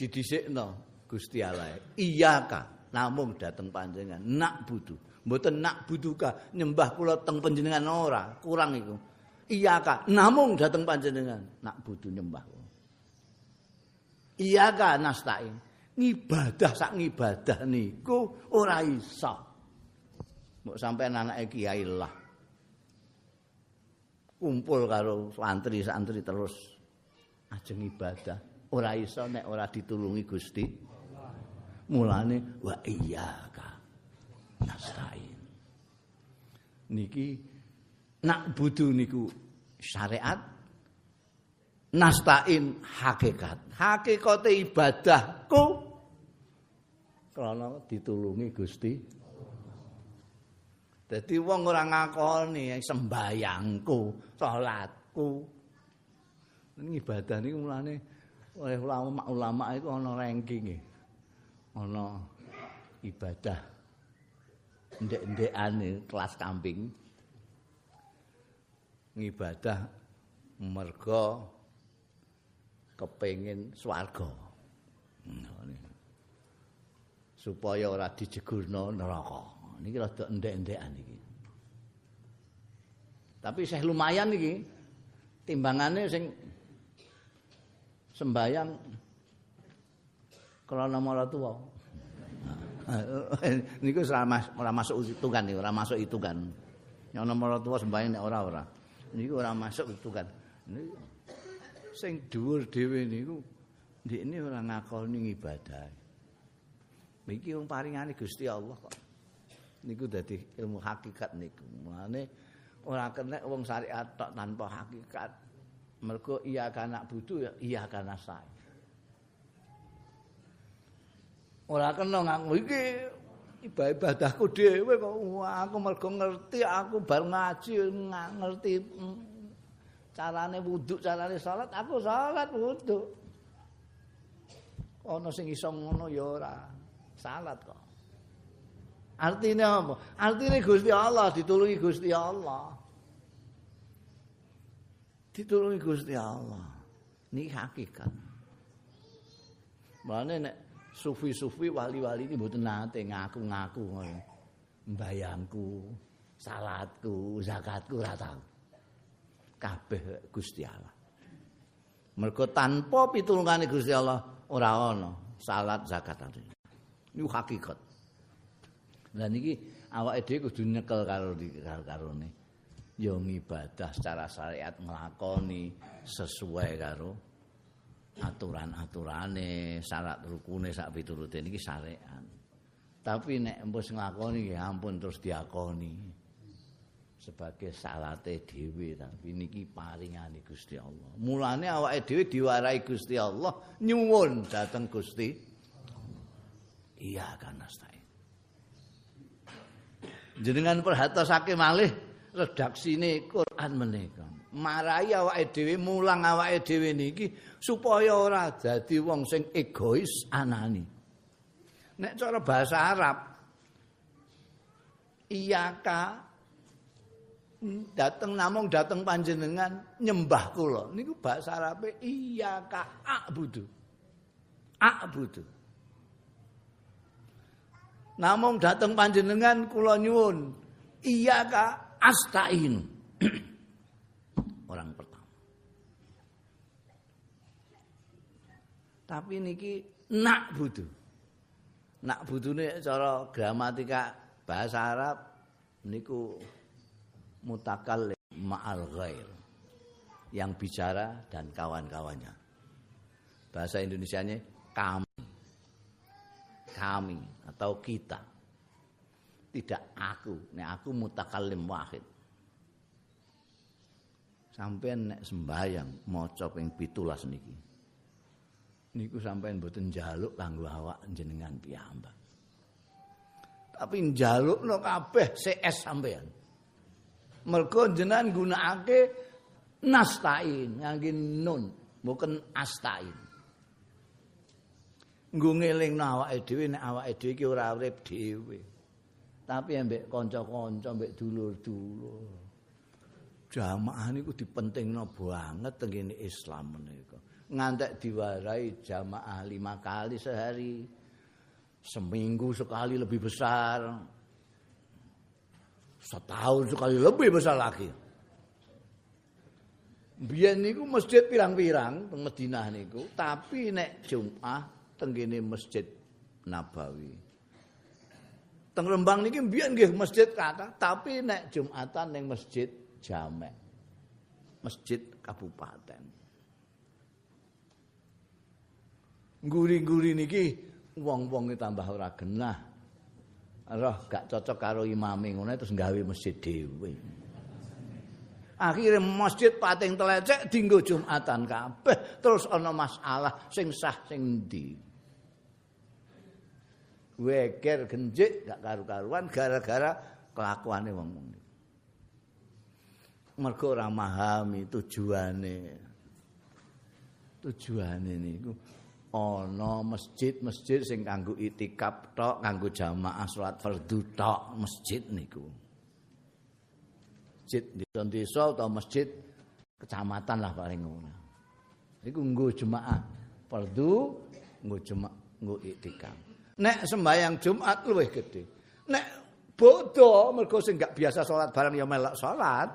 A: didhisikno Gusti Allah. Iya ka, namung dateng panjenengan nak budu. Mboten nak buduka nyembah kula teng panjenengan ora, kurang iku. Iya ka, namung dateng panjenengan nak budu nyembah. Iya ka nastain. Ngibadah sak ngibadah niku ora iso. Mbok sampean anake kiai lah. Kumpul karo santri-santri terus ajeng ibadah. Ora iso nek ora ditulungi Gusti mulane wa iyyaka nasta'in. Niki nak budu niku syariat nasta'in hakikat. Hakikate ibadahku krana ditulungi Gusti. Dadi wong ora ngakoni sembayangku, salatku. Ibadah niku mulane oleh ulama-ulama iku ana ranking ana ibadah ndek-ndekane kelas kambing ngibadah merga kepengin swarga. Supaya ora dijegurno neraka. Niki rada ndek-ndekan iki. Tapi saya lumayan iki. Timbangane sing sembayang krana maratuwa. <laughs> Niku ora masuk hitungan niku, ora masuk hitungan. Yang nomor tua sembahyang nek ora ora. Niku ora masuk hitungan. Niku sing dhuwur dhewe niku ndekne ora ngakoni ibadah. Niki wong paringane Gusti Allah kok. niku dadi ilmu hakikat niku. Mulane ora kena wong syariat tok tanpa hakikat. Mergo iya kana butuh ya iya kana sae. Ora kena ngaku iki ibadahku dhewe kok. Aku mergo ngerti aku bar ngaji ngerti mm, carane wudu carane salat aku salat wudu ana sing iso ngono ya ora salat kok. Artinya apa? Artinya Gusti Allah ditulungi Gusti Allah. Ditulungi Gusti Allah. Ini hakikat. Mana nek sufi-sufi wali-wali ini mboten nate ngaku-ngaku ngono. Mbayangku, salatku, zakatku ora tau. Kabeh Gusti Allah. Mergo tanpa pitulungane Gusti Allah ora ana salat zakat ate. Niku hakikat. Lah niki awake dhewe kudu nyekel karo karone. Ya ngibadah secara syariat nglakoni sesuai karo aturan-aturane, syarat rukune sak piturute niki syariat. Tapi nek empus nglakoni ya ampun terus diakoni. Sebagai salate dhewe tapi niki paringane Gusti Allah. Mulane awake dhewe diwarai Gusti Allah nyuwun dhateng Gusti. Iya kan nasta'in. Jenengan perhatosake malih redaksine Quran menika. Marai awake dhewe mulang awake dhewe niki supaya ora dadi wong sing egois anani. Nek cara bahasa Arab iyaka dateng namung dateng panjenengan nyembah kula niku bahasa Arabe iyaka a'budu. A'budu. Namung dateng panjenengan kula nyuwun iyaka astain. <clears throat> tapi niki nak budu. Nak budune cara gramatika bahasa Arab niku mutakallim ma'al ghair yang bicara dan kawan-kawannya. Bahasa Indonesianya kami. Kami atau kita. Tidak aku. Nek aku mutakallim wahid. Sampai nek sembayang maca ping 17 niki. Niku sampean mboten njaluk kanggo awak jenengan piyambak. Tapi njalukno kabeh CS sampean. Mergo jenengan gunakake nastain ngangge nun, bukan astain. Nggo ngelingno awake dhewe nek awake dhewe iki ora urip dhewe. Tapi ambek kanca-kanca, ambek dulur-dulur. Jamaah niku dipentingno banget tengene Islam menika. Ngantek diwarai jamaah lima kali sehari. Seminggu sekali lebih besar. Setahun sekali lebih besar lagi. Biar niku masjid pirang-pirang teng Madinah niku tapi nek Jumat tenggene masjid Nabawi. Teng Rembang niki biyen nggih masjid kata tapi nek Jumatan ning masjid Jamek masjid kabupaten nguri-nguri niki wong-wong tambah ora genah. Roh gak cocok karo imame ngono terus gawe masjid dhewe. Akhire masjid pating telecek dinggo Jumatan kabeh terus ana masalah sing sah sing endi. Weker genjik gak karu-karuan gara-gara kelakuane wong-wong. Mergo ora tujuane. Tujuane niku ana masjid-masjid sing kanggo itikaf tok, kanggo jamaah salat fardu tok, masjid niku. Masjid di desa atau masjid kecamatan lah paling ngono. Iku nggo jemaah fardu, nggo jemaah nggo itikaf. Nek sembahyang Jumat luwih gede. Nek bodoh mergo sing gak biasa salat bareng ya melok salat.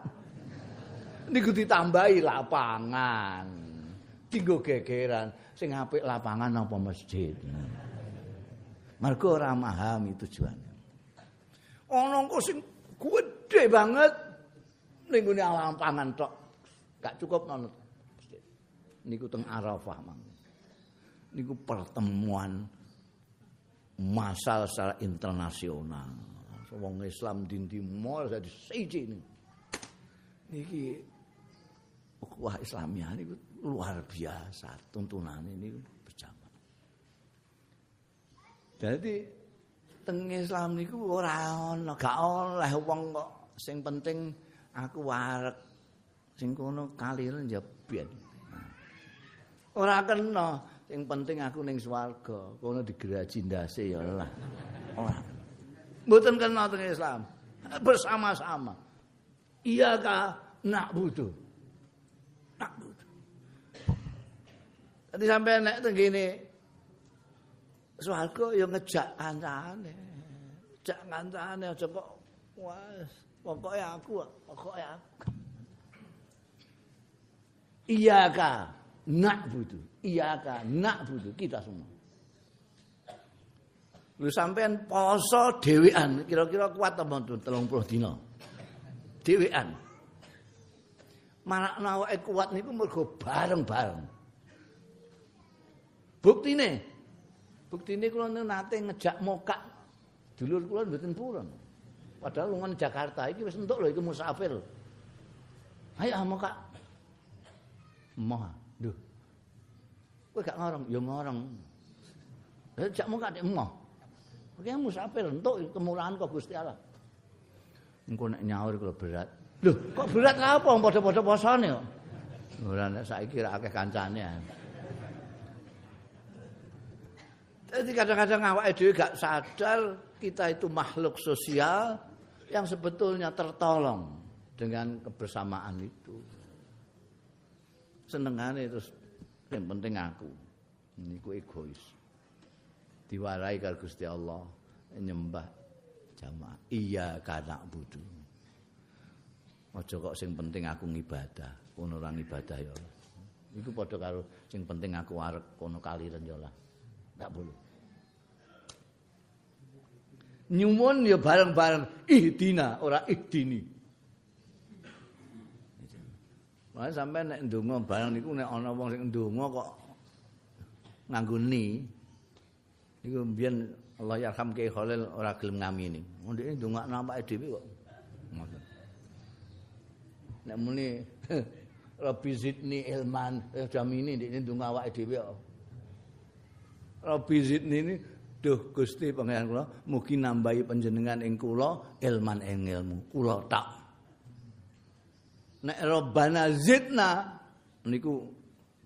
A: Niku ditambahi lapangan. Tinggo gegeran. sing apik lapangan apa masjid. Mergo ora paham tujuane. Ana kok sing gede banget ning ngene lapangan tok. Gak cukup masjid. Niku teng Arafah mang. Niku pertemuan masal secara internasional. wong Islam dinti mall dadi siji niki ukhuwah Islamiyah niku luar biasa tuntunan ini berjamaah. Jadi teng Islam niku ora ana gak oleh wong kok sing penting aku warek sing kono kaliren ya ben. Ora kena sing penting aku ning swarga kono digeraji ndase ya lah. Ora. Mboten kena teng Islam. Bersama-sama. Iya kah nak butuh. Tadi sampai nek teng kene swarga ya ngejak kancane. Ngejak kancane aja kok wes pokoke aku, pokoke aku. Iya kah nak butuh. Iya kah nak butuh kita semua. Lu sampean poso dhewean, kira-kira kuat apa tuh 30 dina. Dhewean. Marakna awake kuat niku mergo bareng-bareng. Buktine Buktine kula nate ngejak mokak dulur kula mboten purun. Padahal lungan Jakarta iki wis entuk lho iku musafir. Ayo mokak. Moh. Duh. Kowe gak ngorong, ya ngorong. Jak mokak nek moh. Oke musafir entuk kemurahan kok Gusti Allah. Engko nek nyaur kula berat. Loh, kok berat apa padha-padha posane kok. Ora nek saiki ra akeh kancane. Jadi kadang-kadang awake dhewe gak sadar kita itu makhluk sosial yang sebetulnya tertolong dengan kebersamaan itu. Senengane terus yang penting aku. Niku egois. Diwarai karo Gusti Allah nyembah jamaah. Iya kana budu. Aja kok sing penting aku ngibadah, kono ora ibadah ya. Iku padha karo sing penting aku arep kono kaliren ya lah. Enggak boleh. nyumun ya bareng-bareng ihdina ora ihdini Wah sampe nek ndonga bareng niku nek ana wong sing ndonga kok nganggo ni iku mbiyen Allah yarham Ki Khalil ora gelem ngamini. Ndek ndongakno awake dhewe kok. Nek muni <laughs> Rabbi zidni ilman, eh jamini ndek ndonga awake dhewe kok. Rabbi zidni ini Duh Gusti pangeran kula mugi nambahi panjenengan ing kula ilman ing ilmu. Kula tak. Nek Rabbana zidna niku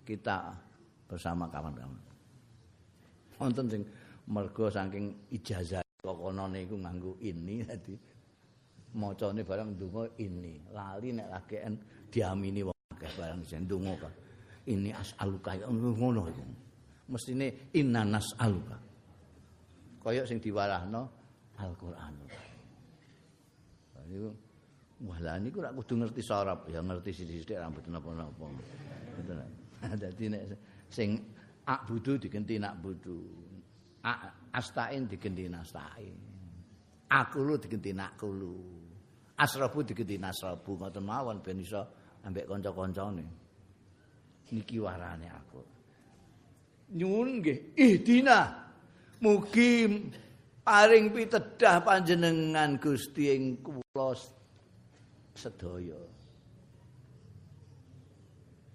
A: kita bersama kawan-kawan. Wonten sing mergo saking ijazah kok kono niku nganggo ini dadi macane barang ndonga ini. Lali nek lageken diamini wong akeh barang sing ndonga Ini as'aluka ngono iku. Mestine inna nas'aluka. kaya sing diwarahno Al-Qur'an. Lah niku rak kudu ngerti sorab, ya ngerti sithik-sithik rambut napa-napa. Ngoten. Dadi nek sing ak budu digenti nak budu. Astain digenti nastain. Aku lu digenti nak kulu. Asrabu digenti nasrabu ngoten mawon ben iso ambek kanca-kancane. Niki warane aku. Nyuwun nggih, ihdina Mugi paring pitedah panjenengan Gusti ing kula sedaya.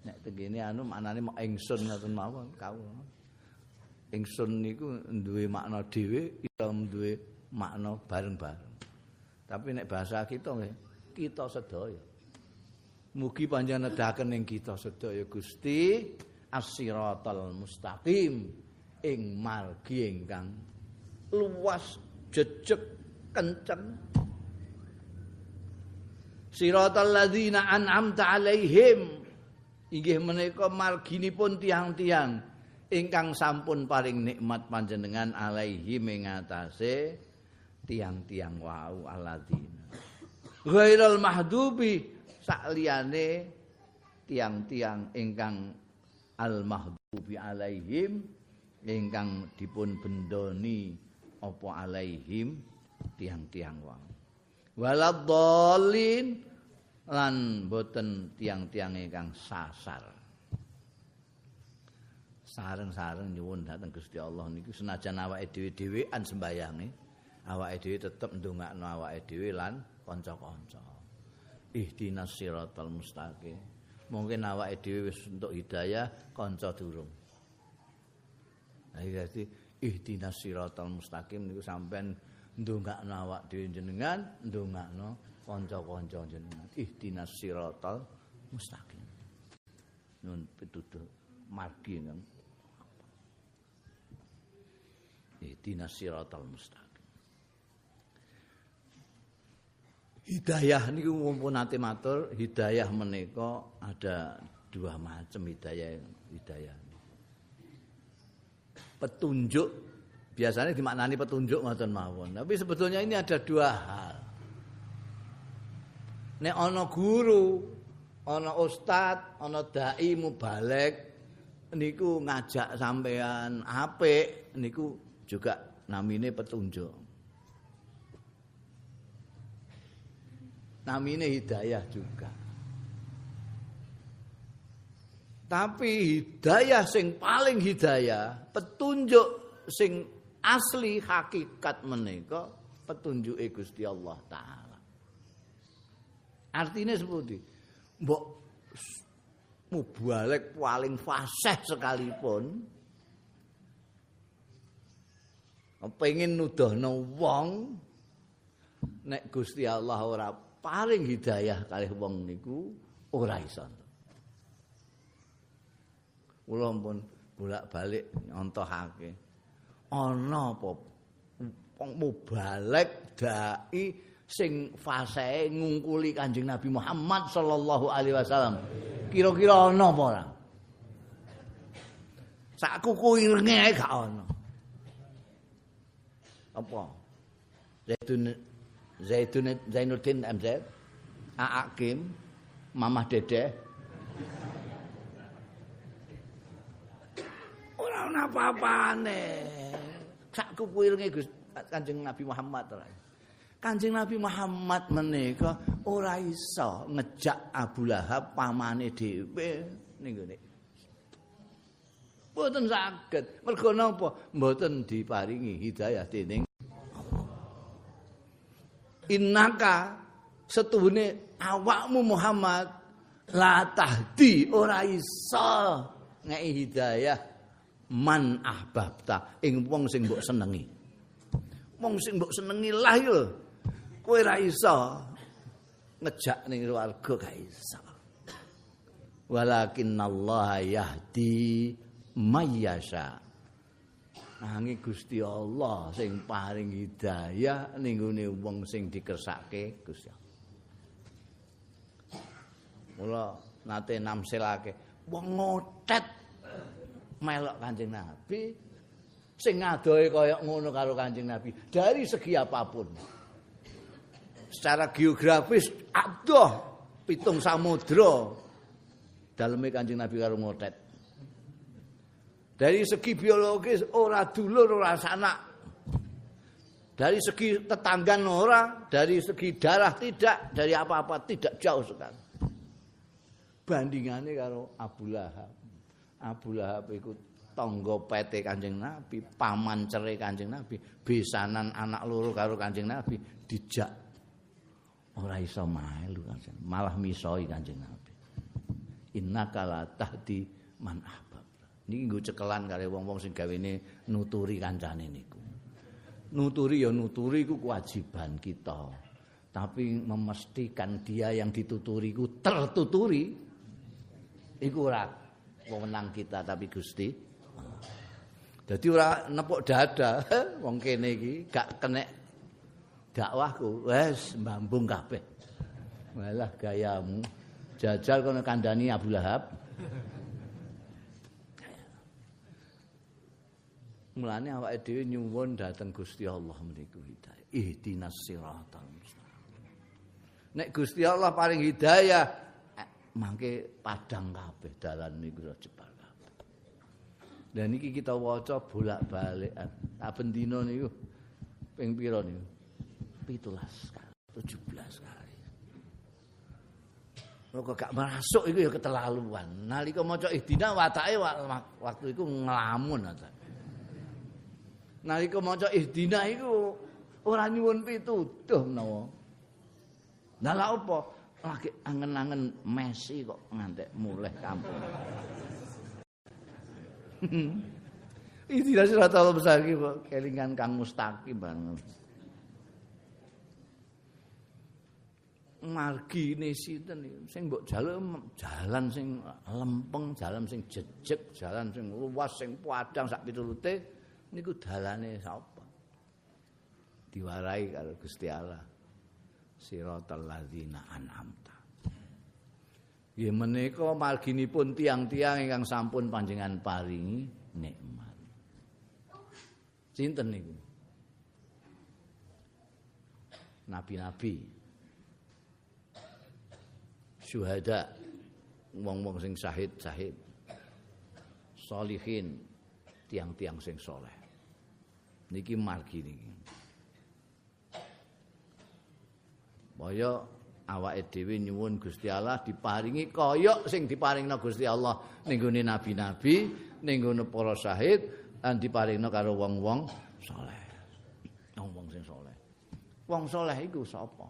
A: Nek tengene anu maknane ingsun ngoten mawon kawula. Ingsun niku duwe makna dhewe, iso duwe makna bareng-bareng. Tapi nek bahasa kita nggih, kita sedaya. Mugi panjenengan nedahaken ing kita sedaya Gusti as-siratal mustaqim. ing margi ingkang luas jejeg kenceng Siratal ladzina an'amta alaihim inggih menika marginipun tiang-tiang ingkang sampun paring nikmat panjenengan alaihim ing tiang-tiang wau alladzina ghairul mahdubi sakliyane tiang-tiang ingkang al mahdubi alaihim ingkang dipun bendoni apa alaihim tiang-tiang wong. Waladhalin lan boten tiang-tiang ingkang sasar. Sareng-sareng nyuwun dhateng Gusti Allah niku senajan awake dhewe-dhewean sembayange awake dhewe tetep ndongakno awake dhewe lan kanca-kanca. Ihdinas siratal mustaqim. Mungkin awake dhewe wis entuk hidayah, kanca durung. Nah, jadi ihdinas siratal mustaqim niku sampean ndongakno awak dhewe jenengan, ndongakno kanca-kanca jenengan. Ihdinas siratal mustaqim. Nun pituduh margi nang. Ihdinas siratal mustaqim. Hidayah niku mumpun nate matur, hidayah menika ada dua macam hidayah hidayah. Petunjuk biasanya dimaknani petunjuk ngoten mawon. Tapi sebetulnya ini ada dua hal. Nek ana guru, ana ustad, ana dai mubalek niku ngajak sampean apik niku juga namine petunjuk. Namine hidayah juga. Tapi hidayah sing paling hidayah, petunjuk sing asli hakikat menika petunjuk Gusti Allah taala. Artinya seperti mbok mubalek paling fasih sekalipun pengen nuduhno wong nek Gusti Allah ora paling hidayah kalih wong niku ora iso. Kula pun bolak-balik nyontohake. Ana apa wong mubalek dai sing fase ngungkuli Kanjeng Nabi Muhammad sallallahu alaihi wasallam. Kira-kira ana apa ora? Sak kuku irenge gak ana. Apa? Zaitun Zaidun Zainuddin MZ Aakim Mamah Dede Ora ana apa-apane. Sak kuwirnge Gus Kanjeng Nabi Muhammad Kanjeng Nabi Muhammad menika ora iso ngejak Abu Lahab pamane dhewe. Ning ngene. Mboten saged. Mergo napa? Mboten diparingi hidayah dening innaka setuhune awakmu Muhammad. La tahdi ora iso. Ngei hidayah. Man ahbabta. Ing wong sing mbok senengi. Wong sing mbok senengi lah yo. Kowe ora iso. Ngejak ning warga gak iso. Walakin Allah yahdi mayyasha Nanging Gusti Allah sing paring hidayah ning wong sing dikersake Gusti Allah. Mula nate namselake wong ngotet melok Kanjeng Nabi sing ngadohe kaya ngono karo Kanjeng Nabi dari segi apapun. Secara geografis adoh pitung samudra daleme Kanjeng Nabi karo ngotet. Dari segi biologis ora dulur ora sanak. Dari segi tetanggan ora, dari segi darah tidak, dari apa-apa tidak jauh sekali. Bandingannya karo Abu Lahab. Abu Lahab itu tonggo pete Kanjeng Nabi, paman cerai Kanjeng Nabi, besanan anak loro karo Kanjeng Nabi dijak ora iso Kanjeng, malah misoi Kanjeng Nabi. Innaka la tahdi man Niki nggo cekelan kare wong-wong sing gawene nuturi kancane niku. Nuturi ya nuturi iku kewajiban kita. Tapi memastikan dia yang dituturi ku tertuturi iku ora wewenang kita tapi Gusti. Dadi ora nepuk dada <laughs> wong kene iki gak kenek dakwahku wis mbambung kabeh. Walah gayamu jajal kono kandhani Abu Lahab. Mulane awake dhewe nyuwun dhateng Gusti Allah meniku hidayah. Ihdinas siratal mustaqim. Nek Gusti Allah paring hidayah, eh, mangke padang kabeh dalan niku jebal kabeh. Dan iki kita waca bolak-balik. Saben dina niku ping pira niku? 17 kali, 17 kali. Kok gak masuk iku ya keterlaluan. Nalika maca ihdina watake waktu iku ngelamun aja. Nalika maca ihdina iku ora nyuwun pituduh menawa. Lah lha apa? Lagi angen-angen Messi kok ngantek mulih kampung. Iki siratal mustaqim kok kelingan Kang Mustaqim banget. margine sinten sing mbok jalan jalan sing lempeng, jalan sing jejeg, jalan sing luas, sing padang sak pitulute niku dalane sapa? Diwarai karo Gusti Allah. Siratal ladzina an'amta. Ya menika marginipun tiang-tiang ingkang sampun panjenengan paringi nikmat. Sinten niku? Nabi-nabi. Syuhada. Wong-wong sing syahid-syahid. Solihin. Tiang-tiang sing soleh. Niki margi niki. Kaya awake dhewe nyuwun Gusti Allah diparingi kaya sing diparingna Gusti Allah ning nabi-nabi, ning para syahid, lan diparingna karo wong-wong saleh. Wong-wong sing saleh. Wong saleh iku sapa?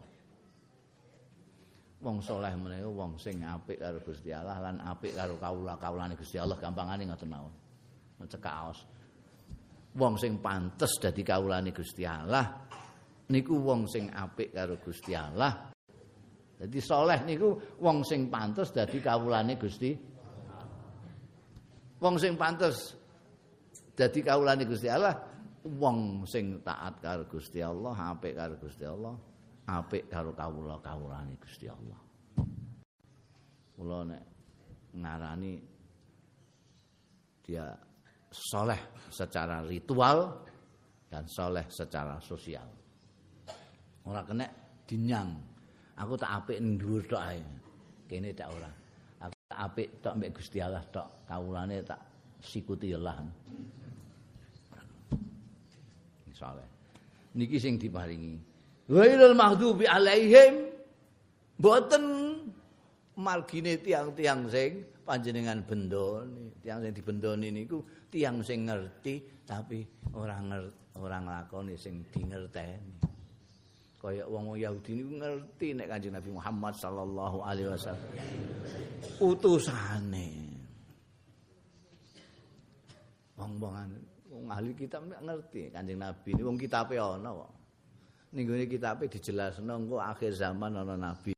A: Wong saleh menika wong sing apik karo Gusti Allah lan apik karo kawula-kawulane Gusti Allah gampangane ngoten mawon. Mencekak aos. Wong sing pantes dadi kawulane Gusti Allah niku wong sing apik karo Gusti Allah. Dadi saleh niku wong sing pantes dadi kawulane Gusti Wong sing pantes dadi kawulane Gusti Allah wong sing taat karo Gusti Allah apik karo Gusti Allah apik karo kawula kawulane Gusti Allah kula nek ngarani dia soleh secara ritual dan soleh secara sosial. Ora kena dinyang. Aku tak apik dhuwur tok ae. Kene tak ora. Aku tak apik tok mbek Gusti Allah tok. Kawulane tak sikuti Allah saleh. Niki sing diparingi. Ghairul maghdubi alaihim. Boten margine tiang-tiang sing panjenengan bendoni, tiang sing dibendoni niku tiang sing ngerti tapi ora ngerti, ora sing dingerteni. Kaya wong Yahudi niku ngerti nek Kanjeng Nabi Muhammad sallallahu alaihi wasallam utusane. Wong-wongan wong ahli kitab ngerti Kanjeng Nabi ini wong kitabe ana kok. Ning gone kitabe dijelasno engko akhir zaman ana nabi.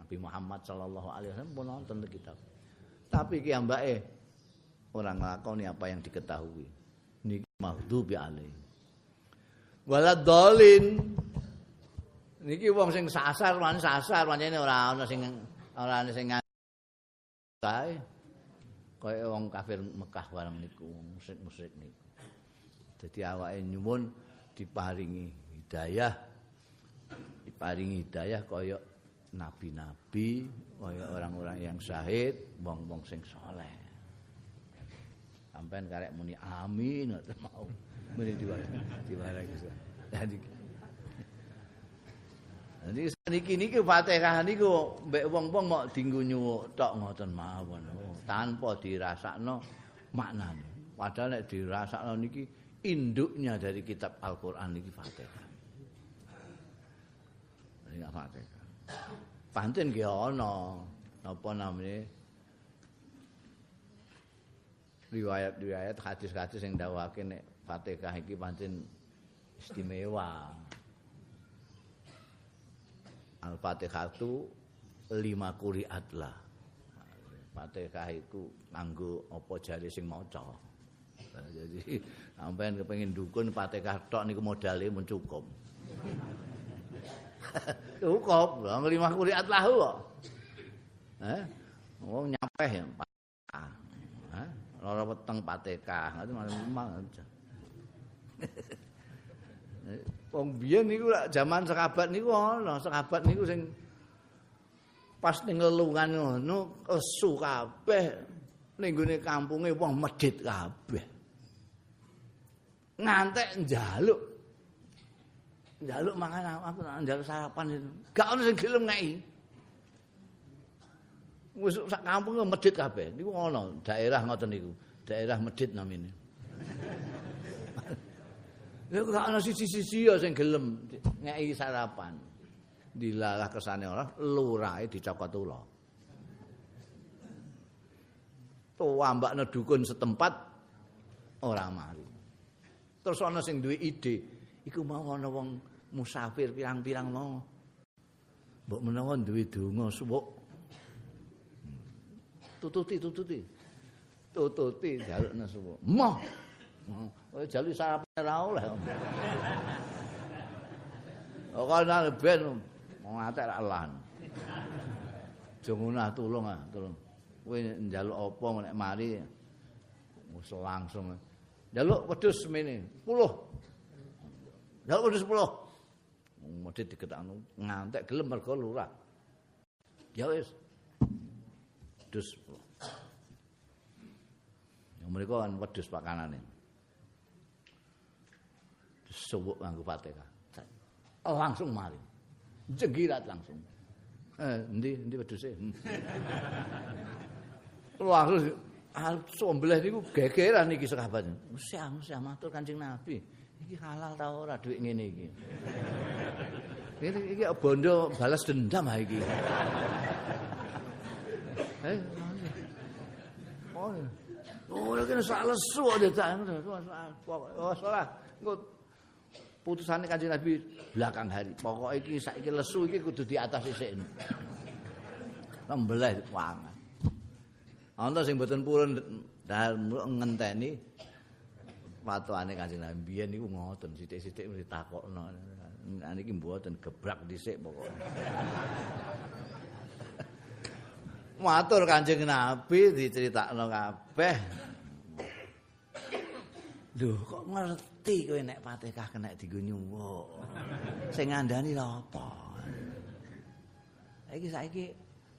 A: Nabi Muhammad sallallahu alaihi wasallam pun nonton kitab. Tapi ki ambake ora nglakoni apa yang diketahui. Niki maghdubi alaihi. Walad dolin. Niki wong sing sasar, wan sasar, pancene ora ana sing ora ana sing kae. kaya wong kafir Mekah bareng niku musyrik-musyrik niku. Dadi awake nyuwun diparingi hidayah diparingi hidayah kaya nabi-nabi, kaya orang-orang yang syahid, wong-wong sing saleh. Sampeyan karek muni amin ngoten mau. Muni diwarai diwarai Gusti. Dadi Jadi niki niki Fatihah niku mbek wong-wong mok dinggo nyuwuk tok ngoten mawon. tanpa dirasakno maknane. Padahal nek dirasakno niki induknya dari kitab Al-Qur'an niki Fatihah. Ini Fatihah. Pantun ki ana apa namanya riwayat-riwayat hadis-hadis yang dawake nek Fatihah iki pancen istimewa. Al-Fatihah itu lima kuriat lah. Fatihah iku nganggo apa jare sing maca. Jadi sampean kepengin dukun Fatihah tok niku modale mun cukup. <laughs> cukup, lima kuliat lahu kok. Eh? Wong nyapeh ya. Lara weteng aja. Wong biyen niku zaman sekabat niku ana, sekabat niku sing pas ning lelungan ngono kesu kabeh. Ning gone kampunge wong medhit kabeh. Ngantek njaluk. Njaluk mangan aku njaluk sarapan. Gak ono sing gelem ngeki wis sak kampung medhit kabeh niku ono daerah ngoten niku daerah medhit namine <laughs> Ya gak ana siji-siji ya sing gelem ngeki sarapan. Dilalah kesane ora lurahe dicokot ula. Tuambakne dukun setempat ora mari. Terus ana sing duwe ide, iku mau ana wong musafir pirang-pirang mau. Mbok menawa duwe donga suwuk. Tututi tututi. Tututi jalukna suwuk. Moh. Oh, jaluk sarapan ora oleh. Oh, kana ben ngatek ra lan. Jongunah tulung ah, tulung. Kowe njaluk apa nek mari wis langsung. Jaluk wedhus semene, 10. Jaluk wedhus 10. Mesti diketakno ngantek gelem mergo lurah. Ya wis. Wedhus 10. Yang mereka kan wedhus pakanane. Suwuk nganggo pateka. Langsung mari. Jegirat langsung. Eh, endi endi wedhuse? <laughs> Langsung sombleh niku gegeran iki sahabat. Usia, usia matur Kanjeng Nabi. Iki halal ta ora dhuwit ngene iki. Ini iki bondo balas dendam ha iki. Eh. Oh. Oh, kene sak lesu kok dadak. Salah. Engko putusane Kanjeng Nabi belakang hari. Pokoke iki saiki lesu iki kudu di atas isik. Nembelih wangan. ana sing mboten purun ngenteni watuane Kanjeng Nabi biyen niku ngoten sithik-sithik mesti takokno niki mboten gebrak dhisik pokoke matur Kanjeng Nabi diceritakno kabeh Lho kok ngerti kowe nek Fatihah kena dienggo nyuwuk. Sing ngandani lha apa? Iki saiki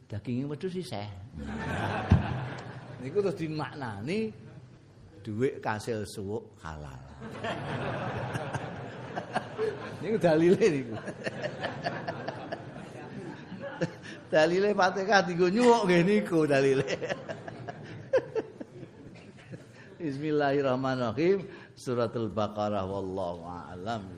A: daginge wedhus isih. Niku terus dimaknani dhuwit kasil suwuk halal. niku dalile niku. <laughs> dalile Fatihah dienggo nyuwuk nggih niku dalile. <laughs> Bismillahirrahmanirrahim. Suratul Baqarah wallahu a'lam.